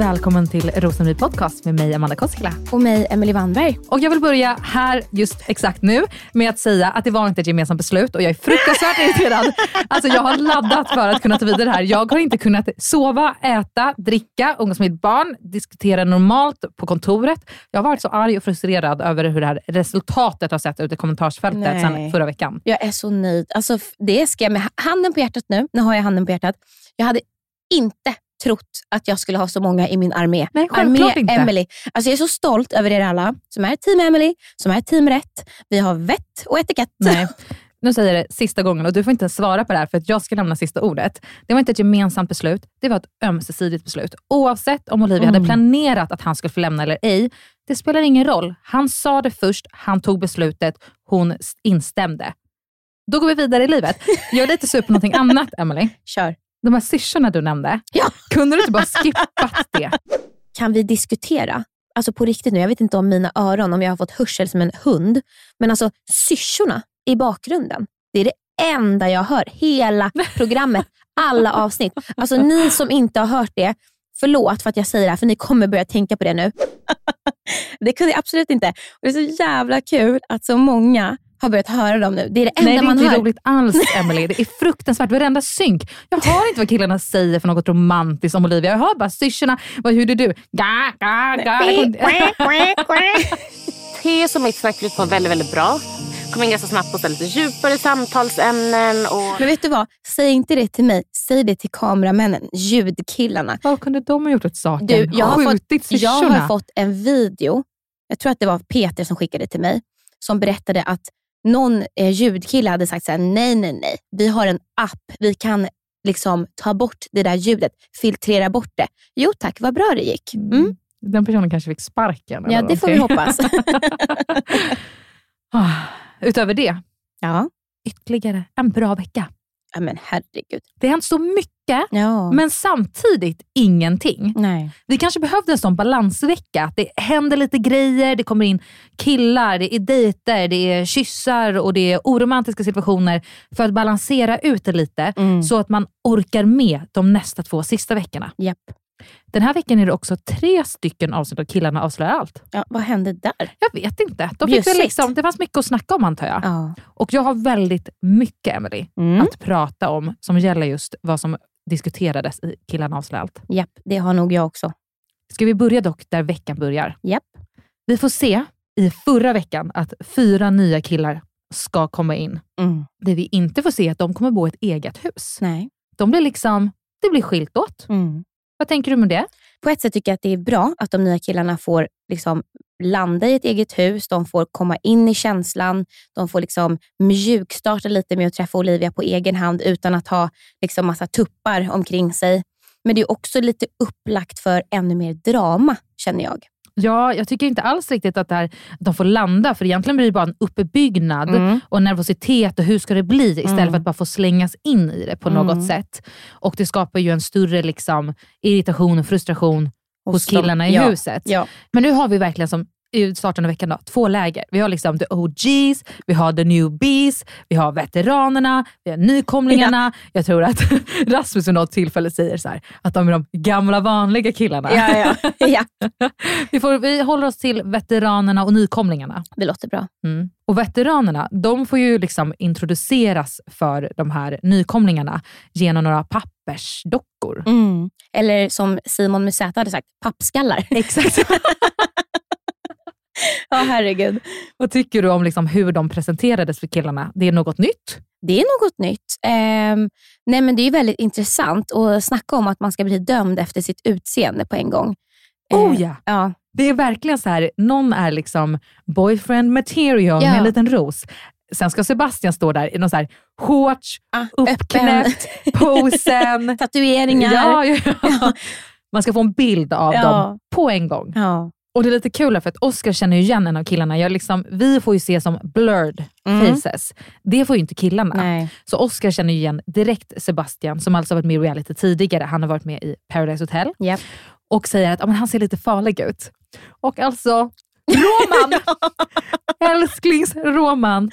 Välkommen till Rosenryd Podcast med mig Amanda Koskela. Och mig, Emily Wannberg. Och jag vill börja här just exakt nu med att säga att det var inte ett gemensamt beslut och jag är fruktansvärt irriterad. Alltså jag har laddat för att kunna ta vidare här. Jag har inte kunnat sova, äta, dricka, umgås med mitt barn, diskutera normalt på kontoret. Jag har varit så arg och frustrerad över hur det här resultatet har sett ut i kommentarsfältet Nej. sedan förra veckan. Jag är så nöjd. Alltså, det ska jag med handen på hjärtat nu. Nu har jag handen på hjärtat. Jag hade inte trott att jag skulle ha så många i min armé. Nej, armé inte. Emily. Alltså, jag är så stolt över er alla som är team Emily, som är team rätt. Vi har vett och etikett. Nej. Nu säger jag det sista gången och du får inte ens svara på det här för att jag ska lämna sista ordet. Det var inte ett gemensamt beslut, det var ett ömsesidigt beslut. Oavsett om Olivia hade planerat att han skulle få lämna eller ej, det spelar ingen roll. Han sa det först, han tog beslutet, hon instämde. Då går vi vidare i livet. Jag är lite sur på någonting annat, Emily. Kör. De här syrsorna du nämnde, Ja. kunde du inte bara skippat det? Kan vi diskutera? Alltså på riktigt nu, jag vet inte om mina öron, om jag har fått hörsel som en hund. Men alltså syrsorna i bakgrunden, det är det enda jag hör. Hela programmet, alla avsnitt. Alltså ni som inte har hört det, förlåt för att jag säger det här, för ni kommer börja tänka på det nu. det kunde jag absolut inte. Och det är så jävla kul att så många har börjat höra dem nu. Det är det enda Nej, det är man inte hör. roligt alls, Emily. Det är fruktansvärt. Varenda synk. Jag hör inte vad killarna säger för något romantiskt om Olivia. Jag hör bara syrsorna. Vad hur är du? Ga, ga, ga. Te som mitt smärtflyt var väldigt, väldigt bra. Kom in ganska snabbt på här lite djupare samtalsämnen. Och... Men vet du vad? Säg inte det till mig. Säg det till kameramännen, ljudkillarna. Vad kunde de ha gjort åt saken? Du, jag, har Skjutit fått, jag har fått en video, jag tror att det var Peter som skickade till mig, som berättade att någon eh, ljudkille hade sagt så här: nej, nej, nej. Vi har en app. Vi kan liksom ta bort det där ljudet, filtrera bort det. Jo tack, vad bra det gick. Mm. Den personen kanske fick sparken. Ja, det får vi hoppas. Ah, Utöver det, ja. ytterligare en bra vecka. Ja, men herregud. Det har hänt så mycket, Ja. men samtidigt ingenting. Nej. Vi kanske behövde en sån balansvecka. Att det händer lite grejer, det kommer in killar, det är dejter, det är kyssar och det är oromantiska situationer för att balansera ut det lite Mm. så att man orkar med de nästa två sista veckorna. Japp. Den här veckan är det också tre stycken avsnitt av Killarna avslöjar allt. Ja, vad hände där? Jag vet inte. De fick väl liksom, det fanns mycket att snacka om antar jag. Ja. Och jag har väldigt mycket, Emily, Mm. att prata om som gäller just vad som diskuterades i Killarna avslöjar allt. Japp, det har nog jag också. Ska vi börja dock där veckan börjar? Japp. Vi får se i förra veckan att fyra nya killar ska komma in. Mm. Det vi inte får se är att de kommer bo i ett eget hus. Nej. De blir liksom, det blir skilt åt. Mm. Vad tänker du om det? På ett sätt tycker jag att det är bra att de nya killarna får liksom landa i ett eget hus, de får komma in i känslan, de får liksom mjukstarta lite med att träffa Olivia på egen hand utan att ha liksom massa tuppar omkring sig. Men det är också lite upplagt för ännu mer drama, känner jag. Ja, jag tycker inte alls riktigt att, det här, att de får landa, för egentligen blir det bara en uppbyggnad Mm. och nervositet och hur ska det bli istället Mm. för att bara få slängas in i det på något Mm. sätt. Och Det skapar ju en större liksom, irritation och frustration hos, killarna i ja. huset. Ja. Men nu har vi verkligen som i starten av veckan då, två läger. Vi har liksom the OGs, vi har the newbies, vi har veteranerna, vi har nykomlingarna. Jag tror att Rasmus vid något tillfälle säger så här, att de är de gamla vanliga killarna. Ja, ja. ja, Vi, får, vi håller oss till veteranerna och nykomlingarna. det låter bra. Mm. Och veteranerna de får ju liksom introduceras för de här nykomlingarna genom några pappersdockor. Mm. Eller som Simon med Z hade sagt, pappskallar. Exakt. Ja, herregud. Vad tycker du om liksom hur de presenterades för killarna? Det är något nytt? Det är något nytt. Ehm, nej men Det är väldigt intressant att snacka om att man ska bli dömd efter sitt utseende på en gång. Oh Eh, ja. ja. Det är verkligen så här, någon är liksom boyfriend material Ja. med en liten ros. Sen ska Sebastian stå där i någon så här shorts, Ah, uppknäppt, posen. Tatueringar. Ja, ja. Man ska få en bild av dem på en gång. Ja. Och Det är lite kul för att Oscar känner ju igen en av killarna. Jag liksom, vi får ju se som blurred Mm. faces. Det får ju inte killarna. Nej. Så Oscar känner ju igen direkt Sebastian, som alltså har varit med i reality tidigare. Han har varit med i Paradise Hotel. Japp. Och säger att men han ser lite farlig ut. Och alltså, Roman! Älsklings Roman.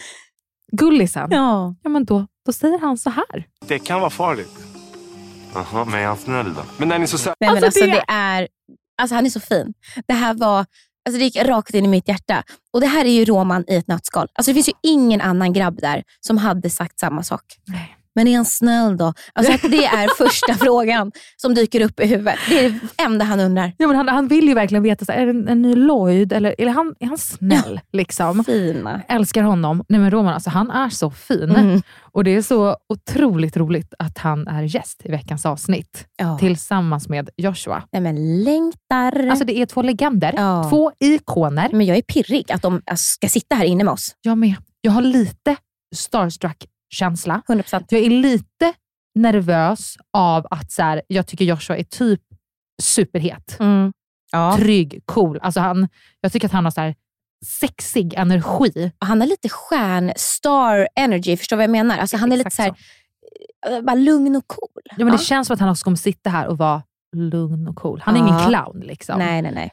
Gullisen. Ja. Ja, men då, då säger han så här. Det kan vara farligt. Jaha, men är han snäll då? Men är ni så? Nej, men Alltså, alltså, det- det... är, alltså, han är så fin. Det här var, alltså, det gick rakt in i mitt hjärta. Och Det här är ju Roman i ett nötskal. Alltså, det finns ju ingen annan grabb där som hade sagt samma sak. Nej. Men är han snäll då? Alltså, det är första frågan som dyker upp i huvudet. Det är det enda han undrar. Ja, men han, han vill ju verkligen veta, så här, är det en, en ny Lloyd eller är han, är han snäll? Liksom. Fina. Älskar honom. Nej men Roman, alltså, han är så fin. Mm. Och det är så otroligt roligt att han är gäst i veckans avsnitt Ja. tillsammans med Joshua. Nej, men längtar. Alltså det är två legender, Ja. två ikoner. men jag är pirrig att de alltså, ska sitta här inne med oss. Jag med. Jag har lite starstruck-känsla. 100%. Jag är lite nervös av att så här, jag tycker Joshua är typ superhet. Mm. Ja. Trygg, cool. Alltså han, jag tycker att han har så här sexig energi. Han har lite stjärn, star energy, förstår du vad jag menar? Alltså, han är lite Exakt så här, eh, bara lugn och cool. Ja, men Det känns som att han också kommer sitta här och vara lugn och cool. Han är Ja. ingen clown. Liksom. Nej, nej, nej.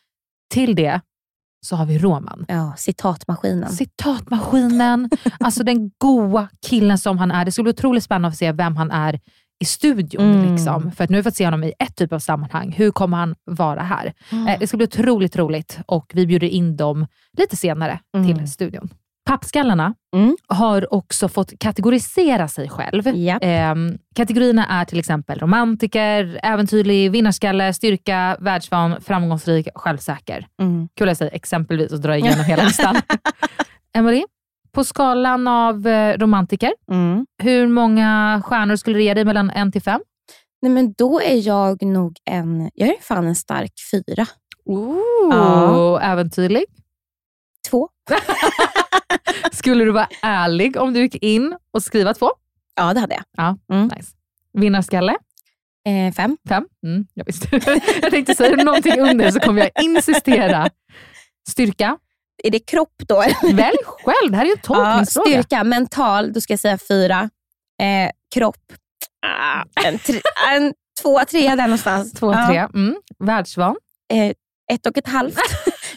Till det så har vi Roman. Ja, citatmaskinen. Citatmaskinen, alltså den goa killen som han är. Det skulle bli otroligt spännande att se vem han är i studion. Mm. Liksom. För att nu har vi fått se honom i ett typ av sammanhang. Hur kommer han vara här? Eh, Det ska bli otroligt roligt och vi bjuder in dem lite senare Mm. till studion. Pappskallarna Mm. har också fått kategorisera sig själv. Ja. Ehm, kategorierna är till exempel romantiker, äventyrlig, vinnarskalle, styrka, världsvan, framgångsrik, självsäker. Mm. Kul att säger exempelvis och dra igenom hela listan. Emily, på skalan av eh, romantiker, Mm. hur många stjärnor skulle du ge dig mellan en till fem? Nej, men då är jag nog en, jag är fan en stark fyra. Ooh, Ja. Äventyrlig. Två. Skulle du vara ärlig om du gick in och skriva två? Ja, det hade jag. Ja, Mm. nice. Vinnarskalle? Eh, fem. Fem? Mm, jag visste. jag tänkte säga någonting under så kommer jag insistera. Styrka? Är det kropp då? Välj själv, det här är ju en ja, tolkningsfråga. styrka, mental, då ska jag säga fyra. Eh, kropp, ah, en, tre, en två, tre där någonstans. Två, Ja. tre. Mm. Världsvan? Eh, ett och ett halvt.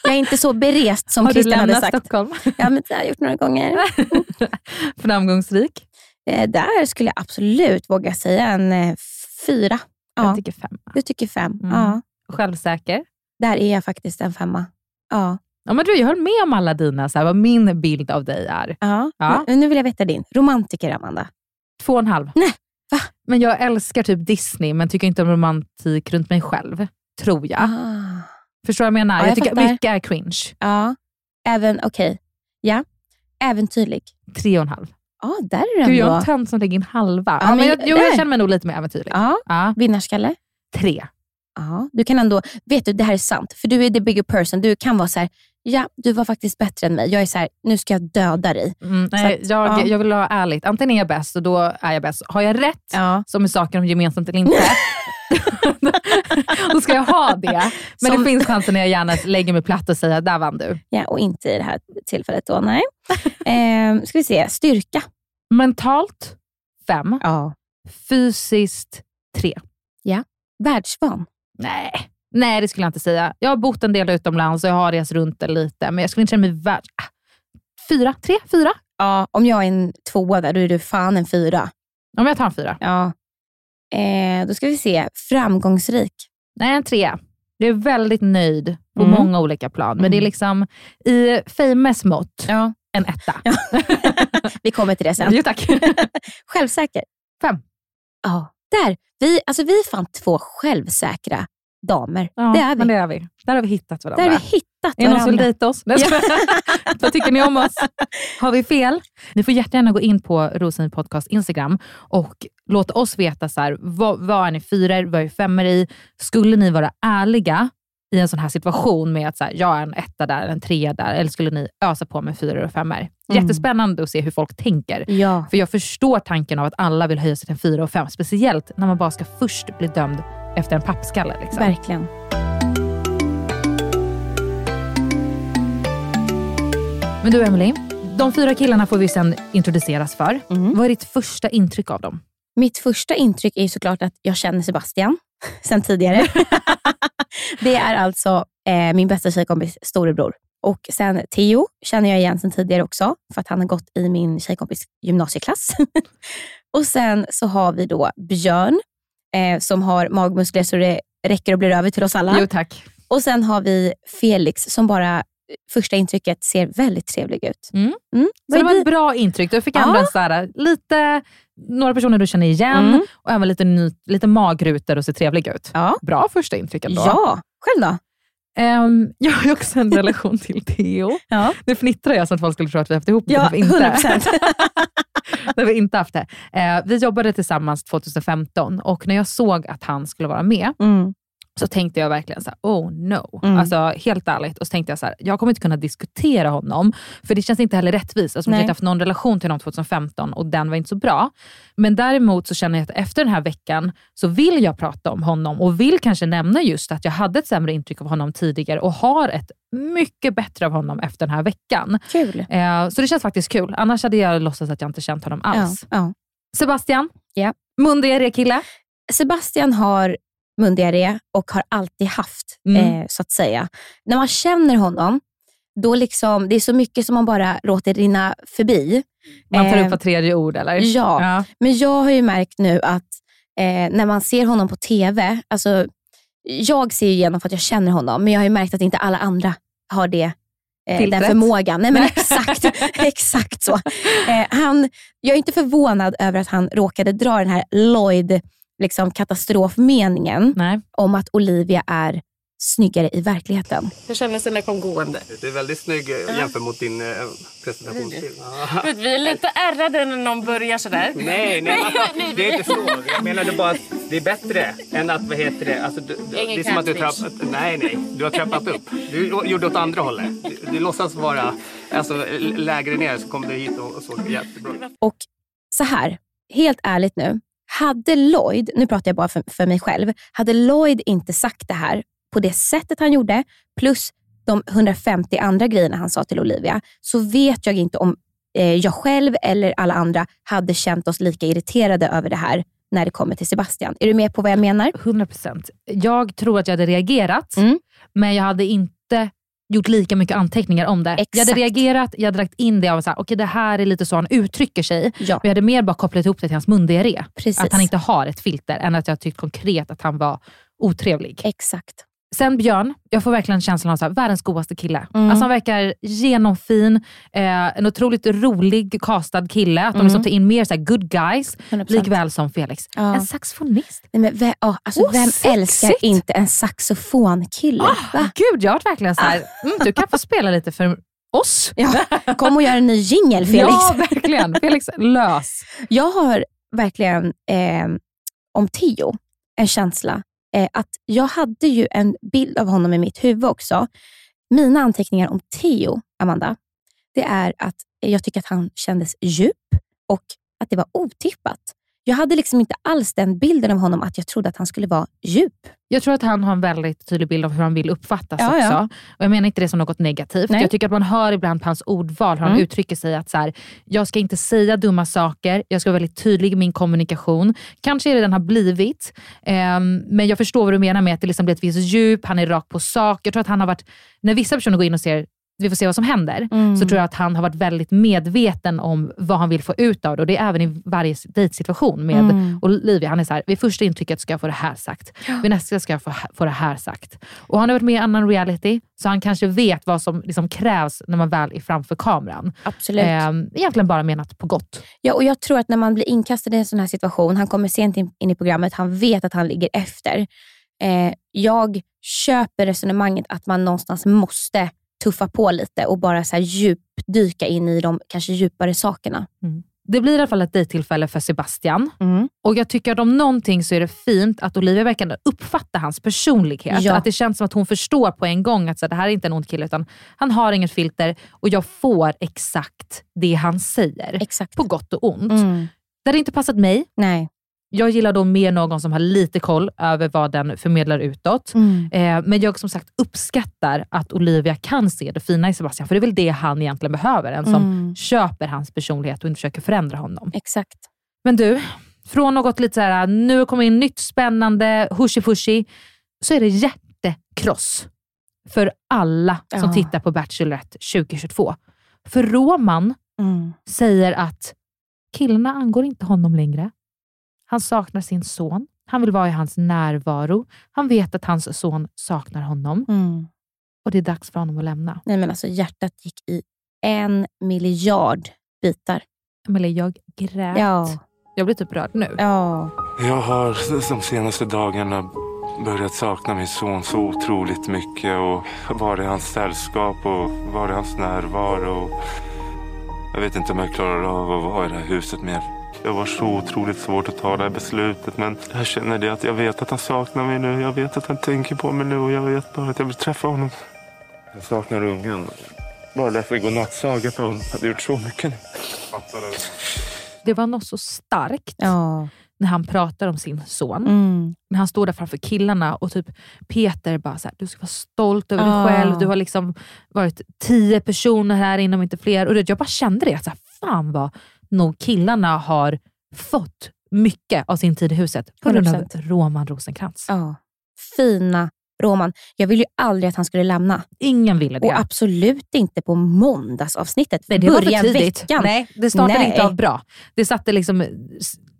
Jag är inte så berest som Har du Christian hade lämnat sagt. Stockholm? Ja, men det har jag gjort några gånger. Framgångsrik? Eh, där skulle jag absolut våga säga en eh, fyra. Jag Ja, tycker fem. du tycker fem. Mm. Ja. självsäker. Där är jag faktiskt en femma. Ja. Ja, men du, jag höll med om alla dina, så här, vad min bild av dig är. ja. Ja. Nu vill jag veta din. Romantiker, Amanda. Två och en halv. Nej, va? Men jag älskar typ Disney, men tycker inte om romantik runt mig själv. Tror jag. Ah. Förstår du vad jag menar? Ja, jag jag tycker fattar. mycket är cringe. Ja. Även, okej. Ja. Äventyrlig. Tre och en halv. Ja, där är den Gud, jag är en tönt som lägger in halva. Ja, Ja, men men jag, jo, jag känner mig nog lite mer äventyrlig. Ja. Ja. Vinnarskalle. Tre. Ja, du kan ändå, vet du det här är sant, för du är the bigger person. Du kan vara så här, ja du var faktiskt bättre än mig. Jag är så här, nu ska jag döda dig. Mm, nej, att, jag, ja. jag vill ha ärligt. Antingen är jag bäst och då är jag bäst. Har jag rätt, Ja. som är saker om gemensamt eller inte, då ska jag ha det. Men Som- det finns chanser när jag gärna lägger mig platt och säger, där vann du. ja, och inte i det här tillfället då, nej. eh, ska vi se, styrka. Mentalt, fem. Ja. Fysiskt, tre. Världsvan. Nej. Nej, det skulle jag inte säga. Jag har bott en del utomlands och jag har rest runt lite, men jag skulle inte känna mig värd... Ah, Fyra? Tre? Fyra? Ja, om jag är en tvåa där, då är du fan en fyra. Om jag tar en fyra. Ja. Eh, då ska vi se, framgångsrik. Nej, en trea. Jag är väldigt nöjd på Mm. många olika plan, men det är liksom i famous mått Ja. en etta. vi kommer till det sen. Jo tack. Självsäker. Fem. Ja, där. Vi, alltså, vi är fan två självsäkra damer. Ja, det är vi. Men det är vi. Där har vi hittat varandra. Där har vi hittat Är det någon som vill varandra. dejta oss? Vad tycker ni om oss? Har vi fel? Ni får jättegärna gå in på Rosin Podcast Instagram och låta oss veta så här, vad, vad är ni fyror, vad är ni femmor i? Skulle ni vara ärliga i en sån här situation med att så här, jag är en etta där, en trea där, eller skulle ni ösa på med fyror och femmor? Mm. Jättespännande att se hur folk tänker. Ja. För jag förstår tanken av att alla vill höja sig till en fyra och fem, speciellt när man bara ska först bli dömd efter en pappskalle. Liksom. Verkligen. Men du Emily, de fyra killarna får vi sen introduceras för. Mm. Vad är ditt första intryck av dem? Mitt första intryck är såklart att jag känner Sebastian sen tidigare. det är alltså eh, min bästa tjejkompis storebror. Och sen Theo känner jag igen sen tidigare också, för att han har gått i min tjejkompis gymnasieklass. och sen så har vi då Björn, eh, som har magmuskler så det räcker och blir över till oss alla. Jo tack. Och sen har vi Felix som bara, första intrycket ser väldigt trevlig ut. Mm. Mm. Så det var ett bra intryck. Du fick Ja. ändå lite, några personer du känner igen Mm. och även lite, ny, lite magrutor och ser trevlig ut. Ja. Bra första intryck ändå. ja, själv då? Ehm, jag har också en relation till Theo. Ja, Nu fnittrar jag så att folk skulle tro att vi har haft ihop det, ja men vi inte. 100%. det har vi inte haft det. Eh, vi jobbade tillsammans 2015 och när jag såg att han skulle vara med Mm. Så tänkte jag verkligen så här, oh no. Mm. Alltså helt ärligt. Och så tänkte jag så här, jag kommer inte kunna diskutera honom, för det känns inte heller rättvist. Alltså, jag har inte haft någon relation till honom 2015 och den var inte så bra. Men däremot så känner jag att efter den här veckan så vill jag prata om honom och vill kanske nämna just att jag hade ett sämre intryck av honom tidigare och har ett mycket bättre av honom efter den här veckan. Kul. Eh, så det känns faktiskt kul. Annars hade jag låtsats att jag inte känt honom alls. Ja, ja. Sebastian, Ja. mundiaré-kille. Sebastian har mundiarré och har alltid haft, Mm. eh, så att säga. När man känner honom, då liksom, det är så mycket som man bara låter rinna förbi. Man tar Eh, upp var tredje ord eller? ja. ja. Men jag har ju märkt nu att eh, när man ser honom på TV, alltså, jag ser ju igenom för att jag känner honom, men jag har ju märkt att inte alla andra har det. Eh, den förmågan. Nej men exakt, exakt så. Eh, han, jag är inte förvånad över att han råkade dra den här Lloyd liksom, katastrofmeningen Nej. om att Olivia är snyggare i verkligheten. Hur kändes det när jag kom gående? Du är väldigt snygg eh, jämfört mot din eh. Vet, Vi är lite ärrade när någon börjar sådär. Nej, nej, alltså, det är inte så. Jag menade bara att det är bättre än att, vad heter det, alltså, du, du, det Ingen är som att du trappat, nej, nej, du har trappat upp. Du gjorde åt andra hållet. Du, du låtsas vara, alltså lägre ner så kom du hit och, och såg jättebra. Och så här, helt ärligt nu. Hade Lloyd, nu pratar jag bara för, för mig själv, hade Lloyd inte sagt det här på det sättet han gjorde, plus de 150 andra grejerna han sa till Olivia, så vet jag inte om eh, jag själv eller alla andra hade känt oss lika irriterade över det här när det kommer till Sebastian. Är du med på vad jag menar? 100%. Jag tror att jag hade reagerat, Mm. men jag hade inte gjort lika mycket anteckningar om det. Jag Exakt. hade reagerat, jag hade lagt in det av att okay, det här är lite så han uttrycker sig. Ja, Men jag hade mer bara kopplat ihop det till hans mundiarré. Att han inte har ett filter, än att jag tyckte konkret att han var otrevlig. Exakt. Sen Björn, jag får verkligen känslan av så här, världens godaste kille. Mm. Alltså han verkar genomfin, eh, en otroligt rolig castad kille. Att de Mm. liksom tar in mer så här, good guys, 100%. likväl som Felix. Ja. En saxofonist. Nej, men vem, ja, alltså, Åh, vem sexigt! älskar inte en saxofonkille? Ah, Va? Gud, jag har varit verkligen så här, mm, du kan få spela lite för oss. Ja, kom och gör en ny jingel Felix. Ja, verkligen. Felix, lös. Jag har verkligen eh, om Theo en känsla eh, att jag hade ju en bild av honom i mitt huvud också. Mina anteckningar om Theo, Amanda, det är att jag tycker att han kändes djup och att det var otippat. Jag hade liksom inte alls den bilden av honom att jag trodde att han skulle vara djup. Jag tror att han har en väldigt tydlig bild av hur han vill uppfattas Ja, också. ja. Och Jag menar inte det som något negativt. Nej. Jag tycker att man hör ibland på hans ordval hur han Mm. uttrycker sig att så här, jag ska inte säga dumma saker, jag ska vara väldigt tydlig i min kommunikation. Kanske är det den har blivit, ehm, men jag förstår vad du menar med att det liksom blir ett visst djup, han är rakt på sak. Jag tror att han har varit, när vissa personer går in och ser vi får se vad som händer, Mm. så tror jag att han har varit väldigt medveten om vad han vill få ut av det. Och det är även i varje dejtsituation med Mm. Olivia. Han är så här, vid första intrycket ska jag få det här sagt. Vid nästa ska jag få, få det här sagt. Och han har varit med i annan reality, så han kanske vet vad som liksom krävs när man väl är framför kameran. Absolut. Ehm, egentligen bara menat på gott. Ja, och jag tror att när man blir inkastad i en sån här situation, han kommer sent in, in i programmet, han vet att han ligger efter. Eh, jag köper resonemanget att man någonstans måste tuffa på lite och bara så här djupdyka in i de kanske djupare sakerna. Det blir i alla fall ett dejttillfälle för Sebastian. Mm. Och jag tycker att om någonting så är det fint att Olivia verkar uppfatta hans personlighet. Ja. Att det känns som att hon förstår på en gång att så här, det här är inte en ond kille, utan han har inget filter och jag får exakt det han säger. Exakt. På gott och ont. Mm. Det hade inte passat mig. Nej. Jag gillar då mer någon som har lite koll över vad den förmedlar utåt. Mm. Eh, men jag som sagt uppskattar att Olivia kan se det fina i Sebastian, för det är väl det han egentligen behöver. En som Mm. köper hans personlighet och inte försöker förändra honom. Exakt. Men du, från något lite så här, nu kommer in nytt spännande, hushi-fushi, så är det hjärtekross för alla som Ja. tittar på Bachelorette 2022. För Roman Mm. säger att killarna angår inte honom längre. Han saknar sin son. Han vill vara i hans närvaro. Han vet att hans son saknar honom Mm. och det är dags för honom att lämna. Nej, men alltså, hjärtat gick i en miljard bitar. Emelie, jag grät. Ja. Jag blir typ rörd nu. Ja. Jag har de senaste dagarna börjat sakna min son så otroligt mycket och vara i hans sällskap och vara i hans närvaro. Jag vet inte om jag klarar av att vara i det här huset mer. Det var så otroligt svårt att ta det här beslutet men jag känner det att jag vet att han saknar mig nu. Jag vet att han tänker på mig nu och jag vet bara att jag vill träffa honom. Jag saknar ungen. Bara därför vi går nattsaga på honom. Jag hade gjort så mycket nu. Det var något så starkt Ja. när han pratar om sin son. Mm. När han står där framför killarna och typ Peter bara så här, du ska vara stolt över Ah. dig själv. Du har liksom varit tio personer här inne, om inte fler. Och det- jag bara kände det, att så här, fan vad nog killarna har fått mycket av sin tid i huset på grund av 100%. Roman Rosenkrantz. ja. Fina Roman. Jag ville ju aldrig att han skulle lämna. Ingen ville det. Och absolut inte på måndagsavsnittet. Nej, det var Början för tidigt. veckan. Nej, det startade Nej. inte av bra. Det satte liksom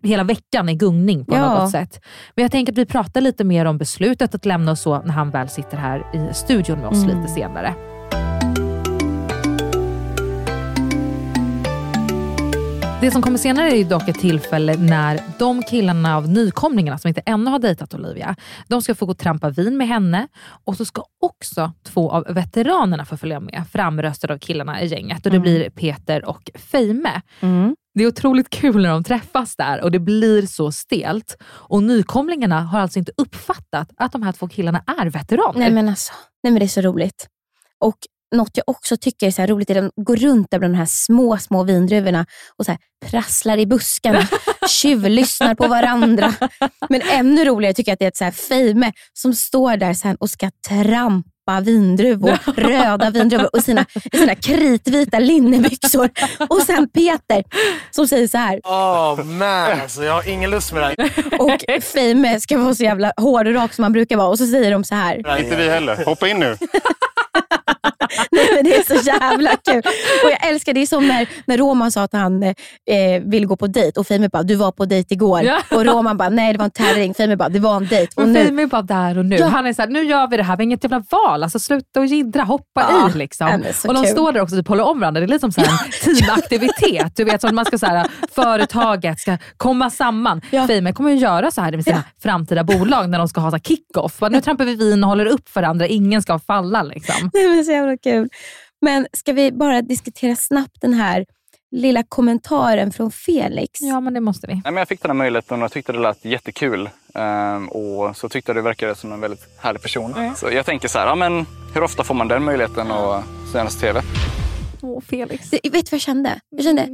hela veckan i gungning på Ja. något sätt. Men jag tänker att vi pratar lite mer om beslutet att lämna och så när han väl sitter här i studion med oss Mm. lite senare. Det som kommer senare är dock ett tillfälle när de killarna av nykomlingarna som inte ännu har dejtat Olivia, de ska få gå och trampa vin med henne och så ska också två av veteranerna få följa med, framröstade av killarna i gänget. Och Det Mm. blir Peter och Feime. Mm. Det är otroligt kul när de träffas där och det blir så stelt. Och nykomlingarna har alltså inte uppfattat att de här två killarna är veteraner. Nej, men alltså, nej men det är så roligt. Och något jag också tycker är så här roligt är att de går runt där bland de här små, små vindruvorna och så här prasslar i buskarna, tjuvlyssnar på varandra. Men ännu roligare tycker jag att det är ett så här Feime som står där sen och ska trampa vindruvor, röda vindruvor och sina, sina kritvita linnebyxor. Och sen Peter som säger så här. Oh man, alltså, jag har ingen lust med det här. Och Feime ska vara så jävla hård och rak som han brukar vara. Och så säger de så här. Inte vi heller. Hoppa in nu. Nej, men det är så jävla kul. Och jag älskar, det är som när, när Roman sa att han eh, vill gå på dejt och Femi bara, du var på dejt igår. Ja. Och Roman bara, nej det var en tävling. Femi bara, det var en dejt. Och Men nu, bara där och nu. Ja. Han är såhär, nu gör vi det här, vi har inget jävla val. Alltså sluta och jiddra, hoppa Ja. i. Liksom. Ja, och de kul. står där också och typ håller om varandra. Det är lite som så här en teamaktivitet. Du vet, som man ska så här, företaget ska komma samman. Ja. Fame kommer ju göra så här med sina framtida bolag när de ska ha kick-off. Nu trampar vi vin och håller upp för andra, ingen ska falla. Liksom. nej, men så jävla kul. Men ska vi bara diskutera snabbt den här lilla kommentaren från Felix? Ja, men det måste vi. Nej, men jag fick den här möjligheten och jag tyckte det lät jättekul. Ehm, och så tyckte jag det verkade som en väldigt härlig person. Så jag tänker så här, ja, men hur ofta får man den möjligheten att synas i TV? Åh, Felix. Det, vet du vad jag kände? Jag kände,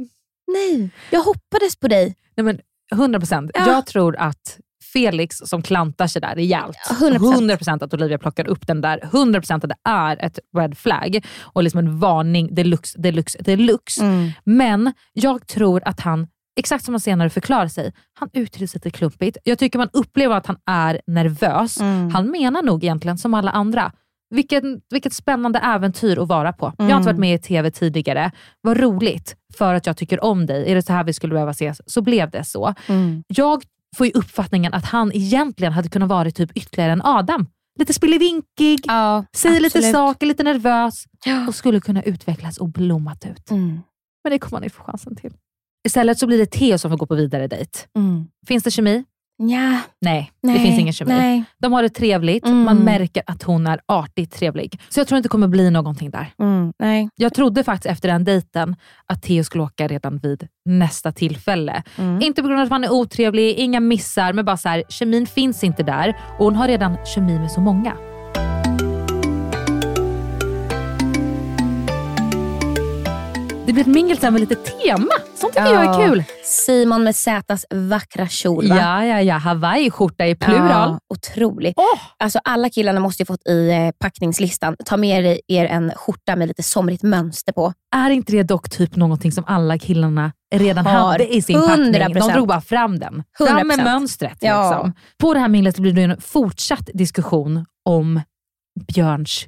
nej, jag hoppades på dig. Nej, men 100 procent. Ja. Jag tror att Felix som klantar sig där rejält. Ja, 100%. 100 procent att Olivia plockar upp den där. 100 procent att det är ett red flag och liksom en varning deluxe, deluxe, deluxe. Mm. Men jag tror att han, exakt som han senare förklarar sig, han uttrycker sig lite klumpigt. Jag tycker man upplever att han är nervös. Mm. Han menar nog egentligen som alla andra. Vilket, vilket spännande äventyr att vara på. Jag har inte varit med i TV tidigare. Vad roligt, för att jag tycker om dig. Är det så här vi skulle behöva ses? Så blev det så. Mm. Jag får ju uppfattningen att han egentligen hade kunnat vara typ ytterligare en Adam. Lite spillevinkig, Ja, säger lite absolut. saker, lite nervös Ja. och skulle kunna utvecklas och blommat ut. Mm. Men det kommer han inte få chansen till. Istället så blir det Theo som får gå på vidare dejt. Mm. Finns det kemi? Ja, Nej, nej, det finns ingen kemi. Nej. De har det trevligt, Mm. man märker att hon är artigt trevlig. Så jag tror inte det kommer bli någonting där. Mm. nej. Jag trodde faktiskt efter den dejten att Theo skulle åka redan vid nästa tillfälle. Mm. Inte på grund av att han är otrevlig, inga missar, men bara så här, kemin finns inte där och hon har redan kemi med så många. Det blir ett mingel med lite tema. Sånt tycker jag är kul. Simon med Zätas vackra kjol. va? Ja, ja, ja. Hawaii-skjorta i plural. Ja, otrolig. Alltså, alla killarna måste ju fått i eh, packningslistan, ta med er, en skjorta med lite somrigt mönster på. Är inte det dock typ någonting som alla killarna redan Har. hade i sin packning? De 100%. drog bara fram den. Fram med 100%. mönstret. Ja. Liksom. På det här minglet blir det en fortsatt diskussion om Björns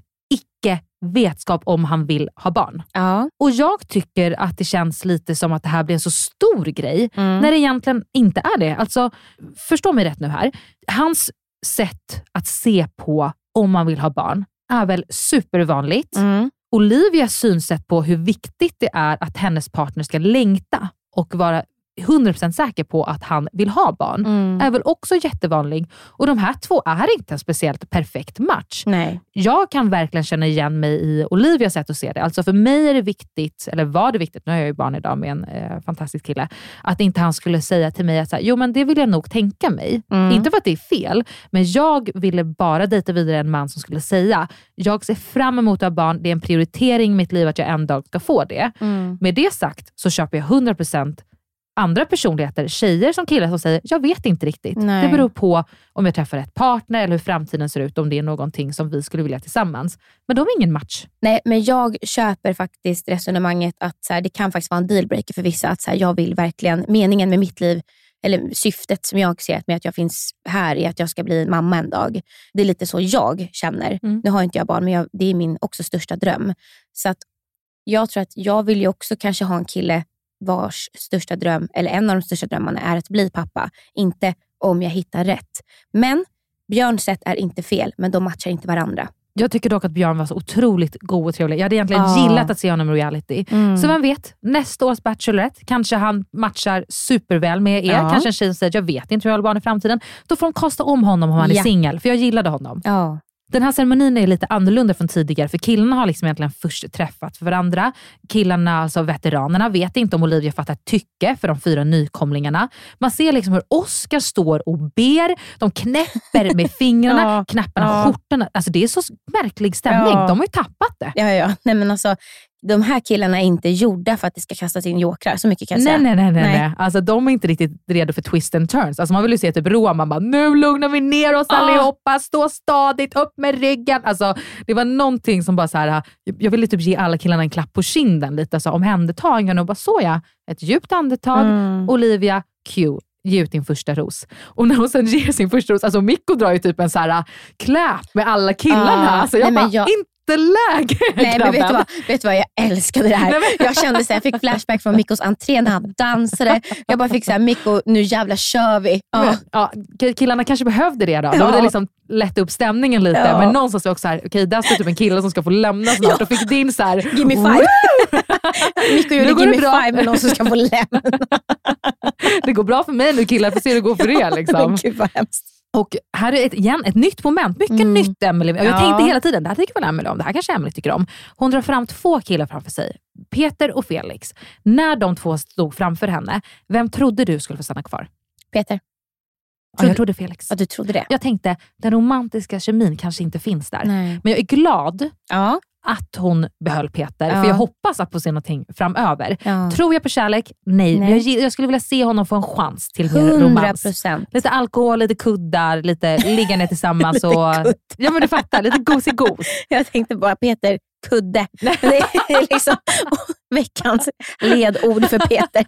icke-vetskap om han vill ha barn. Ja. Och Jag tycker att det känns lite som att det här blir en så stor grej, Mm. när det egentligen inte är det. Alltså, förstå mig rätt nu här. Hans sätt att se på om man vill ha barn är väl supervanligt. Mm. Olivias synsätt på hur viktigt det är att hennes partner ska längta och vara 100% säker på att han vill ha barn Mm. är väl också jättevanlig. Och de här två är inte en speciellt perfekt match. Nej. Jag kan verkligen känna igen mig i Olivias sätt att se det. Alltså för mig är det viktigt, eller var det viktigt, nu har jag ju barn idag med en eh, fantastisk kille, att inte han skulle säga till mig att så här, jo men det vill jag nog tänka mig. Mm. Inte för att det är fel, men jag ville bara dejta vidare en man som skulle säga, jag ser fram emot att ha barn, det är en prioritering i mitt liv att jag en dag ska få det. Mm. Med det sagt så köper jag 100% andra personligheter, tjejer som killar som säger, jag vet inte riktigt. Nej. Det beror på om jag träffar rätt partner eller hur framtiden ser ut, om det är någonting som vi skulle vilja tillsammans. Men de är ingen match. Nej, men jag köper faktiskt resonemanget att så här, det kan faktiskt vara en dealbreaker för vissa. Att så här, jag vill verkligen, meningen med mitt liv, eller syftet som jag ser med att jag finns här är att jag ska bli mamma en dag. Det är lite så jag känner. Mm. Nu har inte jag barn, men jag, det är min också största dröm. Så att jag tror att jag vill ju också kanske ha en kille vars största dröm, eller en av de största drömmarna är att bli pappa. Inte om jag hittar rätt. Men Björns sätt är inte fel, men de matchar inte varandra. Jag tycker dock att Björn var så otroligt god och trevlig. Jag hade egentligen Ja. gillat att se honom i reality. Mm. Så vem vet, nästa års Bachelorette kanske han matchar superväl med er. Ja. Kanske en tjej som säger jag vet inte hur jag vill barn i framtiden. Då får de kasta om honom om han är Ja. singel, för jag gillade honom. Ja. Den här ceremonin är lite annorlunda från tidigare, för killarna har liksom egentligen först träffat varandra. Killarna, alltså veteranerna, vet inte om Olivia fattar tycke för de fyra nykomlingarna. Man ser liksom hur Oscar står och ber, de knäpper med fingrarna, Ja. knapparna, Ja. skjortorna. Alltså det är så märklig stämning. Ja. De har ju tappat det. Ja, ja. Nej, men alltså, de här killarna är inte gjorda för att det ska kastas in jokrar. Så mycket kan jag Nej, säga. nej, nej, nej, Nej. nej. Alltså, de är inte riktigt redo för twist and turns. Alltså, man vill ju se typ Roman bara, nu lugnar vi ner oss Ah. allihopa, stå stadigt, upp med ryggen. Alltså, det var någonting som bara så här, jag ville typ ge alla killarna en klapp på kinden, lite så omhändertagande och bara såja, ett djupt andetag. Mm. Olivia, Q, ge ut din första ros. Och när hon sen ger sin första ros, alltså Mikko drar ju typ en så här clap med alla killarna. Ah, alltså, jag nej, bara, jag- inte jätteläge Nej, men vet du, vad? vet du vad? Jag älskade det här. Jag kände så här, jag fick flashback från Mikkos entré när han dansade. Jag bara fick så här, Mikko, nu jävlar kör vi. Ja. Ja, killarna kanske behövde det då. Ja. hade liksom lätt upp stämningen lite. Ja. Men någonstans var det också så här, okej där står typ en kille som ska få lämna snart och fick din så här, Give me five. Mikko gjorde går give det me bra. five med någon som ska få lämna. det går bra för mig nu killar, får se hur det går för er. Liksom. Gud vad hemskt. Och här är ett, igen ett nytt moment. Mycket Mm. nytt Emily. Jag Ja. tänkte hela tiden, det här tycker väl Emily om, det här kanske Emily tycker om. Hon drar fram två killar framför sig. Peter och Felix. När de två stod framför henne, vem trodde du skulle få stanna kvar? Peter, Ja, jag trodde Felix. ja, du trodde det? Jag tänkte, den romantiska kemin kanske inte finns där. Nej. Men jag är glad Ja. Att hon behöll Peter, Ja. för jag hoppas att få se någonting framöver. ja. Tror jag på kärlek? Nej. Nej. Jag, jag skulle vilja se honom få en chans till mer 100 romans. procent. Lite alkohol, lite kuddar, lite ligga ner tillsammans. Lite och, ja men du fattar, lite gos-i-gos. Jag tänkte bara Peter, kudde. Det är liksom veckans ledord för Peter.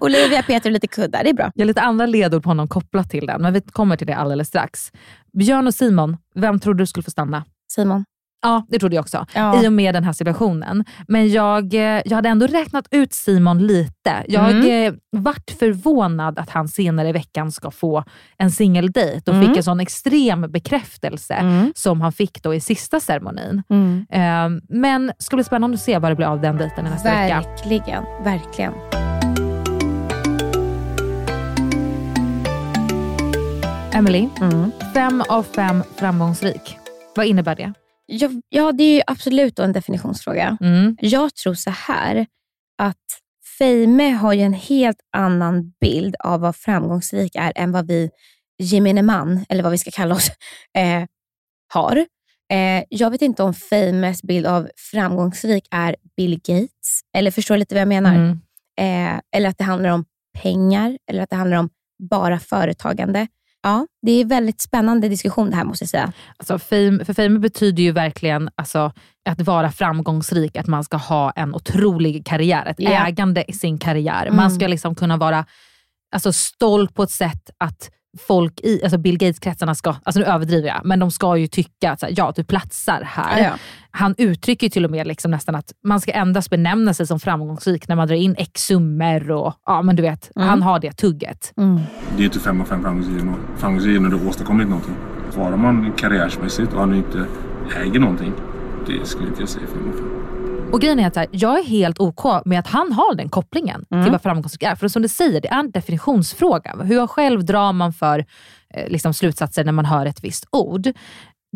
Olivia, Peter och lite kuddar. Det är bra. Jag har lite andra ledord på honom kopplat till den, men vi kommer till det alldeles strax. Björn och Simon, vem trodde du skulle få stanna? Simon. Ja, det trodde jag också. Ja. I och med den här situationen. Men jag, eh, jag hade ändå räknat ut Simon lite. Jag Mm. eh, vart förvånad att han senare i veckan ska få en singeldejt och Mm. fick en sån extrem bekräftelse Mm. som han fick då i sista ceremonin. Mm. Eh, men ska bli spännande att se vad det blir av den dejten nästa vecka. Verkligen, verkligen. Emily, Mm. fem av fem framgångsrik. Vad innebär det? Ja, ja, det är ju absolut en definitionsfråga. Mm. Jag tror så här att Feime har ju en helt annan bild av vad framgångsrik är än vad vi gemene man, eller vad vi ska kalla oss, eh, har. Eh, jag vet inte om Feimes bild av framgångsrik är Bill Gates, eller förstår lite vad jag menar? Mm. Eh, eller att det handlar om pengar, eller att det handlar om bara företagande. Ja, det är väldigt spännande diskussion det här måste jag säga. Alltså fame, för fame betyder ju verkligen alltså, att vara framgångsrik, att man ska ha en otrolig karriär, ett Ja. ägande i sin karriär. Mm. Man ska liksom kunna vara alltså, stolt på ett sätt att folk i alltså Bill Gates-kretsarna ska, alltså nu överdriver jag, men de ska ju tycka att här, ja, du platsar här. Ja, ja. Han uttrycker ju till och med liksom nästan att man ska endast benämna sig som framgångsrik när man drar in x summor och ja, men du vet, Mm. han har det tugget. Det är inte fem av fem framgångsrik framgångsrik när du åstadkommit någonting. Svarar man karriärsmässigt och han inte äger någonting, det skulle inte jag säga fem av fem. Och grejen är att här, jag är helt OK med att han har den kopplingen Mm. till vad framgångsrik är. För som du säger, det är en definitionsfråga. Hur själv drar man för eh, liksom, slutsatser när man hör ett visst ord?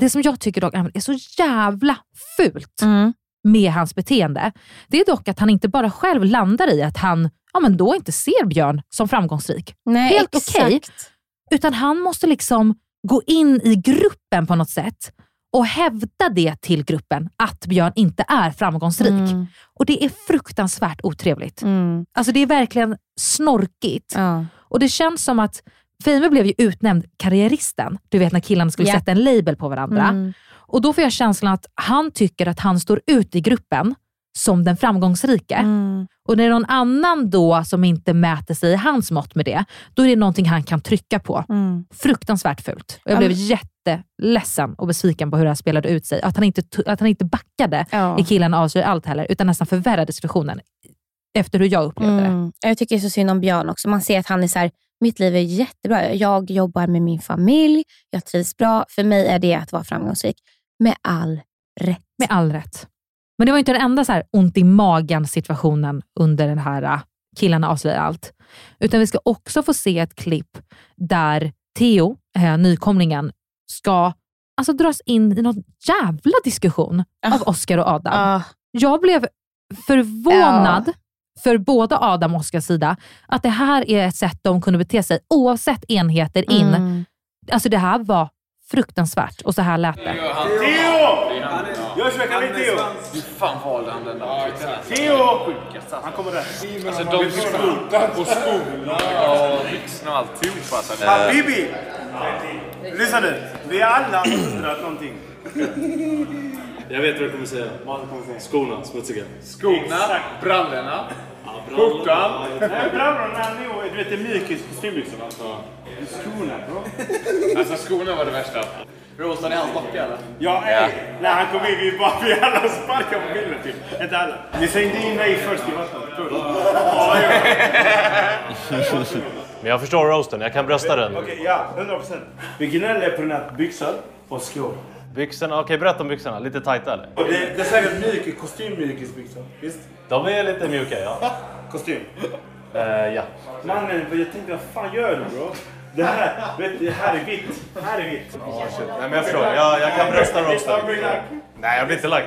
Det som jag tycker dock är så jävla fult Mm. med hans beteende, det är dock att han inte bara själv landar i att han ja, men då inte ser Björn som framgångsrik. Nej, Helt okej. Utan han måste liksom gå in i gruppen på något sätt och hävda det till gruppen att Björn inte är framgångsrik. Mm. Och det är fruktansvärt otrevligt. Mm. Alltså det är verkligen snorkigt. Ja. Och det känns som att Fame blev ju utnämnd karriäristen. Du vet när killarna skulle Ja. sätta en label på varandra. Mm. Och då får jag känslan att han tycker att han står ut i gruppen som den framgångsrike. Mm. Och när det är någon annan då som inte mäter sig i hans mått med det, då är det någonting han kan trycka på. Mm. Fruktansvärt fult. Och jag Ja, blev men- jätteledsen och besviken på hur det här spelade ut sig. Att han inte, att han inte backade Ja. i killarna avslöjar allt heller, utan nästan förvärrade situationen efter hur jag upplevde det. Mm. Jag tycker så synd om Björn också. Man ser att han är så här, mitt liv är jättebra. Jag jobbar med min familj, jag trivs bra. För mig är det att vara framgångsrik. Med all rätt. Med all rätt. Men det var inte den enda så här ont i magen situationen under den här äh, killarna avslöjar allt. Utan vi ska också få se ett klipp där Theo, äh, nykomlingen, ska alltså, dras in i någon jävla diskussion av Oscar och Adam. Ah. Jag blev förvånad för både Adam och Oscars sida att det här är ett sätt de kunde bete sig oavsett enheter in. Mm. Alltså det här var fruktansvärt och så här lät det. Theo! Kan vi Theo? Fan valde han den där? Theo! Han kommer där. Alltså de skor och skorna och byxorna och alltihop alltså. Habibi! Lyssna nu. Vi är alla undrat någonting. Jag vet vad du kommer säga. Skorna, smutsiga. Skorna, brallorna, skjortan. Nej, brallorna. Du vet, det är mykis kostymbyxorna. Skorna, bro. Alltså skorna var det värsta. Roastar ni hans docka eller? Ja, ey. När han kom in, vi bara vi alla sparkade på bilden typ. Inte alla. Vi slängde in mig först i vattnet. Men jag förstår roasten, jag kan brösta den. Okej, ja. 100 procent. Vi gnäller på den här byxor och skor. Byxorna, okej berätta om byxorna. Lite tajta eller? Och det, det är säkert mjuk, kostymmjukisbyxor. Visst? De är lite mjuka ja. Kostym. Eh, ja. Mannen, jag tänkte vad fan gör du bro? Det här, vet du, det här är vitt. Här är vitt. Oh, shit. Nej men jag förstår, jag, jag kan brösta roasten. Nej jag blir inte lack.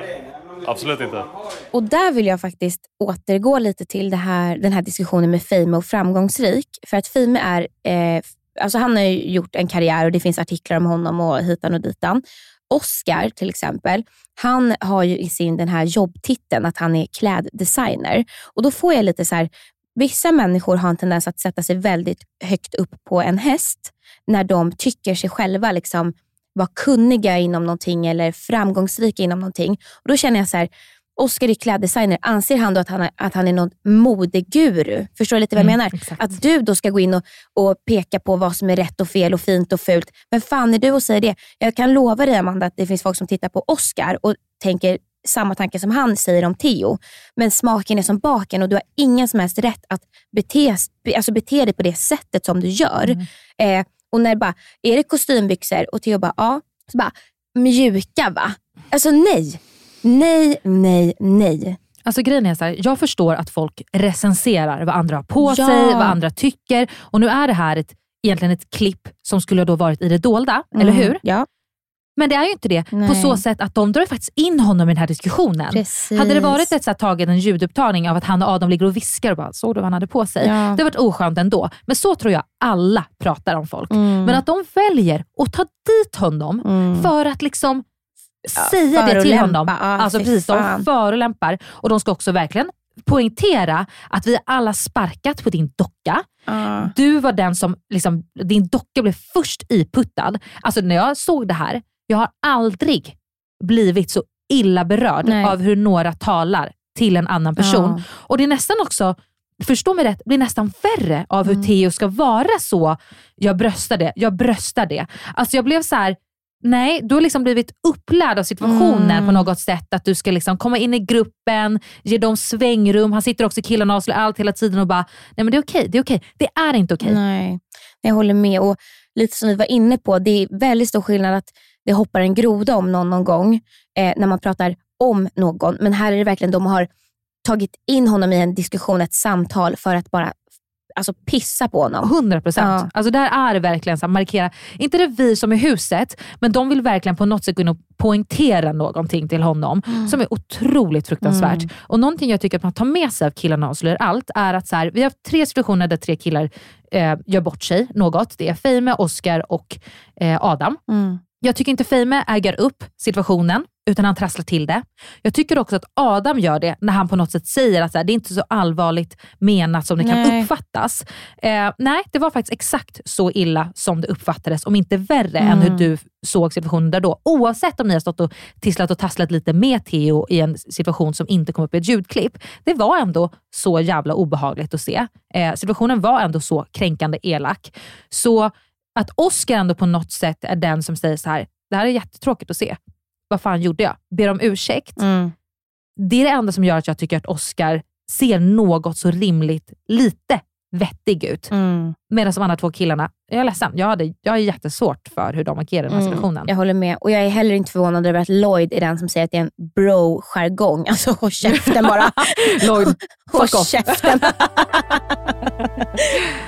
Absolut inte. Och där vill jag faktiskt återgå lite till det här, den här diskussionen med Fame och framgångsrik. För att Fame är, eh, alltså han har ju gjort en karriär och det finns artiklar om honom och hitan och ditan. Oscar till exempel, han har ju i sin den här jobbtiteln att han är kläddesigner. Och då får jag lite så här, vissa människor har en tendens att sätta sig väldigt högt upp på en häst när de tycker sig själva liksom vara kunniga inom någonting eller framgångsrika inom någonting. Och Då känner jag så här, Oscar är kläddesigner, anser han då att han, är, att han är någon modeguru? Förstår du lite vad jag Mm, menar? exakt. Att du då ska gå in och, och peka på vad som är rätt och fel och fint och fult. Men fan är du och säger det? Jag kan lova dig Amanda att det finns folk som tittar på Oscar och tänker samma tanke som han säger om Theo. Men smaken är som baken och du har ingen som helst rätt att bete, alltså bete dig på det sättet som du gör. Eh, och när bara, är det kostymbyxor? Och Theo bara, ja. Så bara, mjuka va? Alltså nej. Nej, nej, nej. Alltså grejen är så här, jag förstår att folk recenserar vad andra har på Ja. sig, vad andra tycker. Och nu är det här ett, egentligen ett klipp som skulle då varit i det dolda, eller Mm, hur? Ja. Men det är ju inte det på Nej. så sätt att de drar faktiskt in honom i den här diskussionen. Precis. Hade det varit ett så här, taget en ljudupptagning av att han och Adam ligger och viskar och bara såg du vad han hade på sig? Ja. Det hade varit oskönt ändå. Men så tror jag alla pratar om folk. Mm. Men att de väljer att ta dit honom Mm. för att liksom Ja, säga det till honom. Ja, alltså precis, de fan. förolämpar. Och de ska också verkligen poängtera att vi alla sparkat på din docka. Ja. Du var den som, liksom, din docka blev först iputtad. Alltså när jag såg det här, jag har aldrig blivit så illa berörd Nej. av hur några talar till en annan person. Ja. Och det är nästan också, förstå mig rätt, blir nästan värre av hur Mm. Theo ska vara så, jag bröstar det, jag bröstar det. Alltså jag blev så här. Nej, du har liksom blivit upplärd av situationen Mm. på något sätt. Att du ska liksom komma in i gruppen, ge dem svängrum. Han sitter också killarna och avslöjar allt hela tiden och bara, nej men det är okej, det är okej. Det är inte okej. Nej, jag håller med. Och lite som vi var inne på, det är väldigt stor skillnad att det hoppar en groda om någon någon gång eh, när man pratar om någon. Men här är det verkligen de har tagit in honom i en diskussion, ett samtal för att bara alltså, pissa på honom. 100 procent. Ja. Alltså där är det verkligen så här, markera, inte det vi som är huset, men de vill verkligen på något sätt och poängtera någonting till honom som är otroligt fruktansvärt. Mm. Och någonting jag tycker att man tar med sig av killarna avslöjar allt är att så här, vi har tre situationer där tre killar eh, gör bort sig något. Det är Fame, Oscar och eh, Adam. Mm. Jag tycker inte Fame äger upp situationen, utan han trasslar till det. Jag tycker också att Adam gör det när han på något sätt säger att så här, det är inte så allvarligt menat som det kan Nej. uppfattas. Eh, nej, det var faktiskt exakt så illa som det uppfattades, om inte värre än Mm. hur du såg situationen där då. Oavsett om ni har stått och tisslat och tasslat lite med Theo i en situation som inte kom upp i ett ljudklipp. Det var ändå så jävla obehagligt att se. Eh, situationen var ändå så kränkande elak. Så att Oscar ändå på något sätt är den som säger så här, det här är jättetråkigt att se. Vad fan gjorde jag? Ber om ursäkt. Mm. Det är det enda som gör att jag tycker att Oscar ser något så rimligt lite vettig ut. Mm. Medan de andra två killarna, jag är ledsen, jag, hade, jag är jättesvårt för hur de agerar i den här Mm, situationen. Jag håller med. Och jag är heller inte förvånad över att Lloyd är den som säger att det är en bro-jargong. Alltså håll käften bara. Lloyd, fuck off. käften.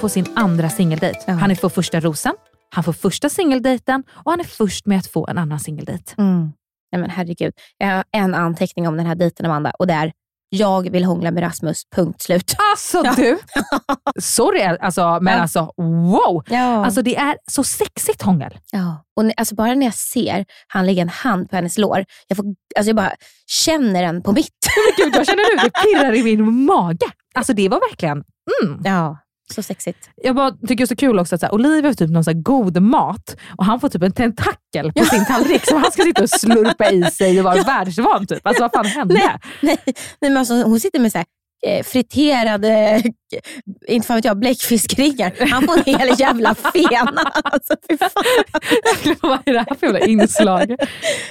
får sin andra singeldejt. Han är får första rosen, han får första singeldejten och han är först med att få en annan singeldejt. Mm. Nej men herregud. Jag har en anteckning om den här dejten Amanda och det är jag vill hångla med Rasmus, punkt slut. Alltså du! Sorry, alltså, men Ja. alltså wow! Ja. Alltså det är så sexigt hångel. Ja. Och alltså bara när jag ser han lägga en hand på hennes lår, jag, får, alltså jag bara känner den på mitt. Gud, jag känner nu det pirrar i min mage. Alltså det var verkligen... Mm. Ja, så sexigt. Jag bara tycker det är så kul också att så här, får typ någon så god mat och han får typ en tentakel på sin tallrik som han ska sitta och slurpa i sig och vara världsvan. Typ. Alltså vad fan hände? Nej, nej, nej men alltså, hon sitter med så här, eh, friterade, inte fan vet jag, bläckfiskringar. Han får en hel jävla fena. Alltså, fy fan. Vad är det här för jävla inslag?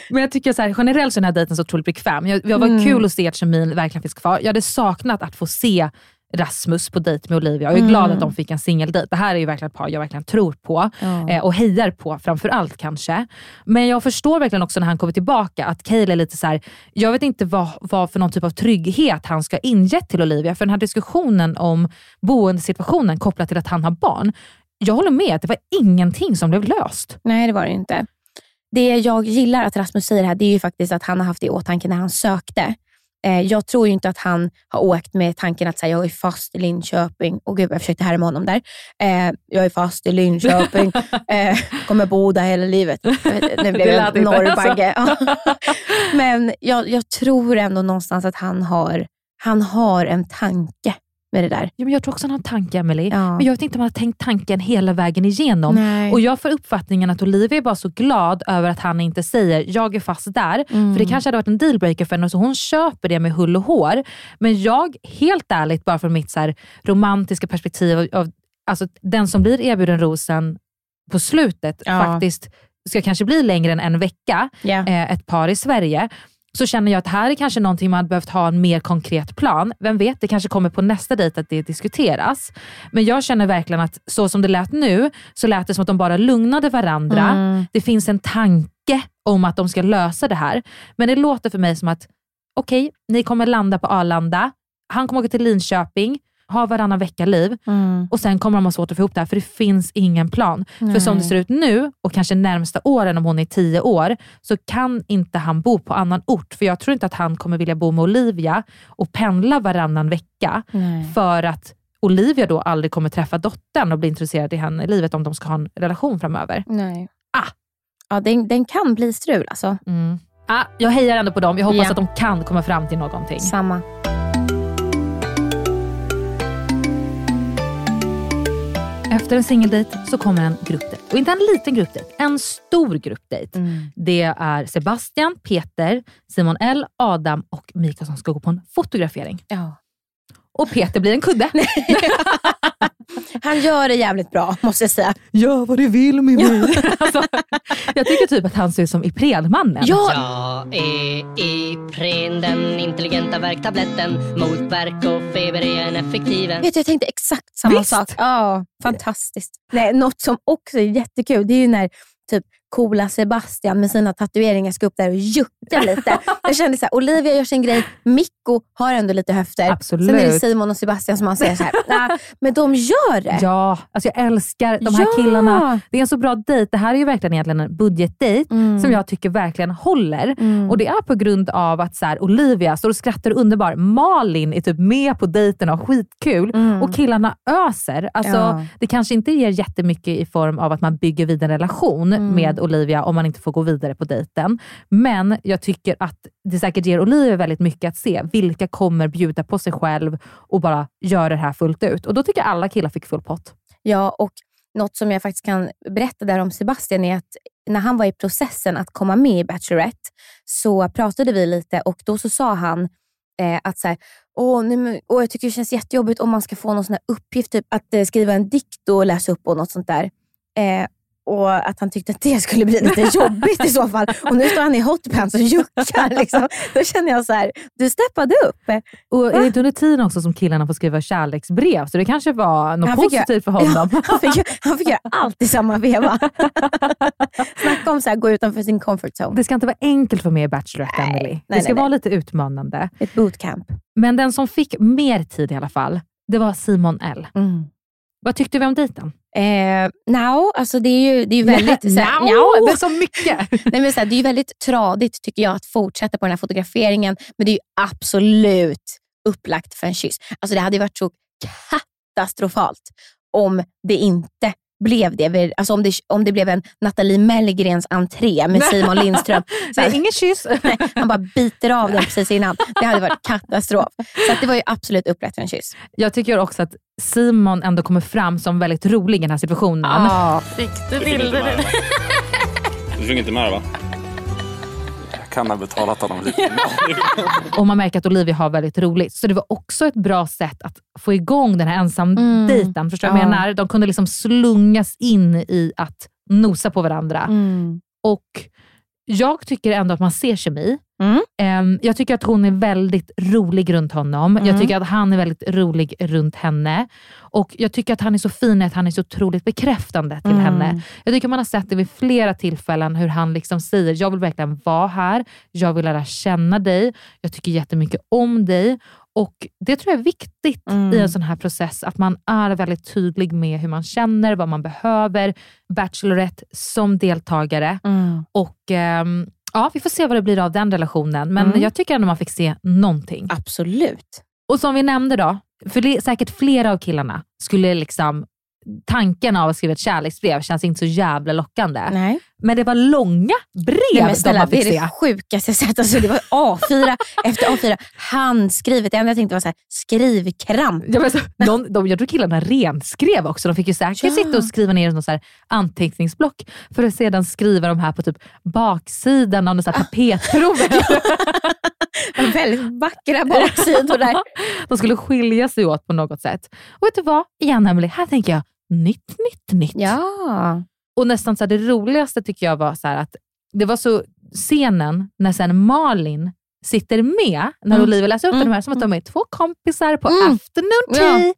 Men jag tycker så här, generellt så är den här dejten så otroligt bekväm. Jag, jag var Mm. kul att se att kemin verkligen finns kvar. Jag hade saknat att få se Rasmus på dejt med Olivia. Jag är Mm. glad att de fick en singeldejt. Det här är ju verkligen ett par jag verkligen tror på Ja. eh, och hejar på framför allt kanske. Men jag förstår verkligen också när han kommer tillbaka att Cale är lite så här. jag vet inte vad, vad för någon typ av trygghet han ska ha ingett till Olivia. För den här diskussionen om boendesituationen kopplat till att han har barn. Jag håller med, att det var ingenting som blev löst. Nej, det var det inte. Det jag gillar att Rasmus säger här, det är ju faktiskt att han har haft det i åtanke när han sökte. Eh, jag tror ju inte att han har åkt med tanken att säga jag är fast i Linköping. Och gud, jag försökte härma honom där. Eh, jag är fast i Linköping, eh, kommer bo där hela livet. Jag Det blev inte norrbagge. så. Ja. Men jag, jag tror ändå någonstans att han har, han har en tanke med det där. Ja, men jag tror också han har en tanke, Emily. Ja. Men jag vet inte om han har tänkt tanken hela vägen igenom. Nej. Och Jag får uppfattningen att Olivia är bara så glad över att han inte säger jag är fast där. Mm. För det kanske hade varit en dealbreaker för henne, så hon köper det med hull och hår. Men jag, helt ärligt, bara från mitt så här, romantiska perspektiv, av, alltså, den som blir erbjuden rosen på slutet Ja. faktiskt ska kanske bli längre än en vecka, Ja. eh, ett par i Sverige, så känner jag att här är kanske någonting man hade behövt ha en mer konkret plan. Vem vet, det kanske kommer på nästa dejt att det diskuteras. Men jag känner verkligen att så som det lät nu, så lät det som att de bara lugnade varandra. Mm. Det finns en tanke om att de ska lösa det här. Men det låter för mig som att, okej, ni kommer landa på Arlanda, han kommer åka till Linköping, ha varannan vecka-liv Mm. och sen kommer de ha svårt att få ihop det här för det finns ingen plan. För Nej. som det ser ut nu och kanske närmsta åren om hon är tio år så kan inte han bo på annan ort. För jag tror inte att han kommer vilja bo med Olivia och pendla varannan vecka Nej. för att Olivia då aldrig kommer träffa dottern och bli intresserad i henne i livet om de ska ha en relation framöver. Nej. Ah. Ja, den, den kan bli strul alltså. Mm. Ah, jag hejar ändå på dem. Jag hoppas Ja. att de kan komma fram till någonting. Samma. Efter en singeldejt så kommer en gruppdejt. Och inte en liten gruppdejt, en stor gruppdejt. Det är Sebastian, Peter, Simon L, Adam och Mika som ska gå på en fotografering. Ja. Och Peter blir en kudde. Han gör det jävligt bra måste jag säga. Gör vad du vill med mig. alltså, jag tycker typ att han ser ut som Ipredmannen. Ja. Jag är Ipren, den intelligenta värktabletten mot värk och feber är en effektiv Vet du, jag tänkte exakt samma Visst. sak. Ja, fantastiskt. Nej, något som också är jättekul, det är ju när typ coola Sebastian med sina tatueringar ska upp där och jucka lite. jag kände så här, Olivia gör sin grej, Mikko har ändå lite höfter. Absolut. Sen är det Simon och Sebastian som man säger så här, nah, men de gör det. Ja, alltså jag älskar de här Ja. killarna. Det är en så bra dejt. Det här är ju verkligen egentligen en budgetdejt Mm. som jag tycker verkligen håller. Och Det är på grund av att så här, Olivia står och skrattar underbar. Malin är typ med på dejten och har skitkul. Och killarna öser. Alltså, Mm. Ja. Det kanske inte ger jättemycket i form av att man bygger vidare en relation Mm med Olivia om man inte får gå vidare på dejten. Men jag tycker att det säkert ger Olivia väldigt mycket att se. Vilka kommer bjuda på sig själv och bara göra det här fullt ut. Och då tycker jag alla killar fick full pott. Ja, och något som jag faktiskt kan berätta där om Sebastian är att när han var i processen att komma med i Bachelorette så pratade vi lite och då så sa han eh, att så här, Åh, nu, åh, jag tycker det känns jättejobbigt om man ska få någon sån här uppgift, typ att eh, skriva en dikt och läsa upp och något sånt där. Eh, och att han tyckte att det skulle bli lite jobbigt i så fall. Och nu står han i hotpants och juckar. Liksom. Då känner jag så här, du steppade upp. Och är det inte under tiden också som killarna får skriva kärleksbrev? Så det kanske var något positivt göra- för honom. Ja, han, fick, han fick göra allt i samma veva. Snacka om att gå utanför sin comfort zone. Det ska inte vara enkelt för mig i Bachelorette, Emily. Det nej, ska nej. vara lite utmanande. Ett bootcamp. Men den som fick mer tid i alla fall, det var Simon L. Mm. Vad tyckte vi om dejten? Eh, now, alltså det är ju, det är ju väldigt... Det är så mycket. Nej, men så här, det är ju väldigt tradigt tycker jag att fortsätta på den här fotograferingen, men det är ju absolut upplagt för en kyss. Alltså det hade varit så katastrofalt om det inte blev det. Alltså om det, om det blev en Nathalie Mellgrens entré med Simon Lindström. Det är ingen kyss. Nej, han bara biter av den precis innan. Det hade varit katastrof. Så att det var ju absolut upplagt för en kyss. Jag tycker också att Simon ändå kommer fram som väldigt rolig i den här situationen. Ja. Fick du bilder? Du fick inte med det va? Kan ha betalat honom lite. Och man märker att Olivia har väldigt roligt. Så det var också ett bra sätt att få igång den här ensamdejten. Förstår du vad jag Ja. menar? De kunde liksom slungas in i att nosa på varandra. Mm. Och jag tycker ändå att man ser kemi. Mm. Ehm, Jag tycker att hon är väldigt rolig runt honom. Mm. Jag tycker att han är väldigt rolig runt henne. Och Jag tycker att han är så fin att han är så otroligt bekräftande till Mm. henne. Jag tycker man har sett det vid flera tillfällen hur han liksom säger, jag vill verkligen vara här, jag vill lära känna dig, jag tycker jättemycket om dig. Och Det tror jag är viktigt Mm. i en sån här process, att man är väldigt tydlig med hur man känner, vad man behöver. Bachelorette som deltagare. Mm. Och ehm, ja, Vi får se vad det blir av den relationen, men Mm. jag tycker ändå man fick se någonting. Absolut. Och som vi nämnde då, för det är säkert flera av killarna skulle liksom Tanken av att skriva ett kärleksbrev känns inte så jävla lockande. Nej. Men det var långa brev Nej, men de man det fick är se. det sjukaste jag sett. Alltså, det var A4 efter A4. Handskrivet. Det enda jag tänkte var så här, skrivkramp. Ja, men så, någon, de, jag tror killarna renskrev också. De fick ju säkert Ja. sitta och skriva ner i någon så här anteckningsblock för att sedan skriva de här på typ baksidan av något så här. Väldigt vackra baksidor där. de skulle skilja sig åt på något sätt. Och vet du vad? Igen Emelie, här tänker jag nytt, nytt, nytt. Ja. Och nästan så här, det roligaste tycker jag var så att det var så scenen när sen Malin sitter med när Mm. Olivia läser upp Mm. de här, som att de är två kompisar på Mm. afternoon tea. Ja.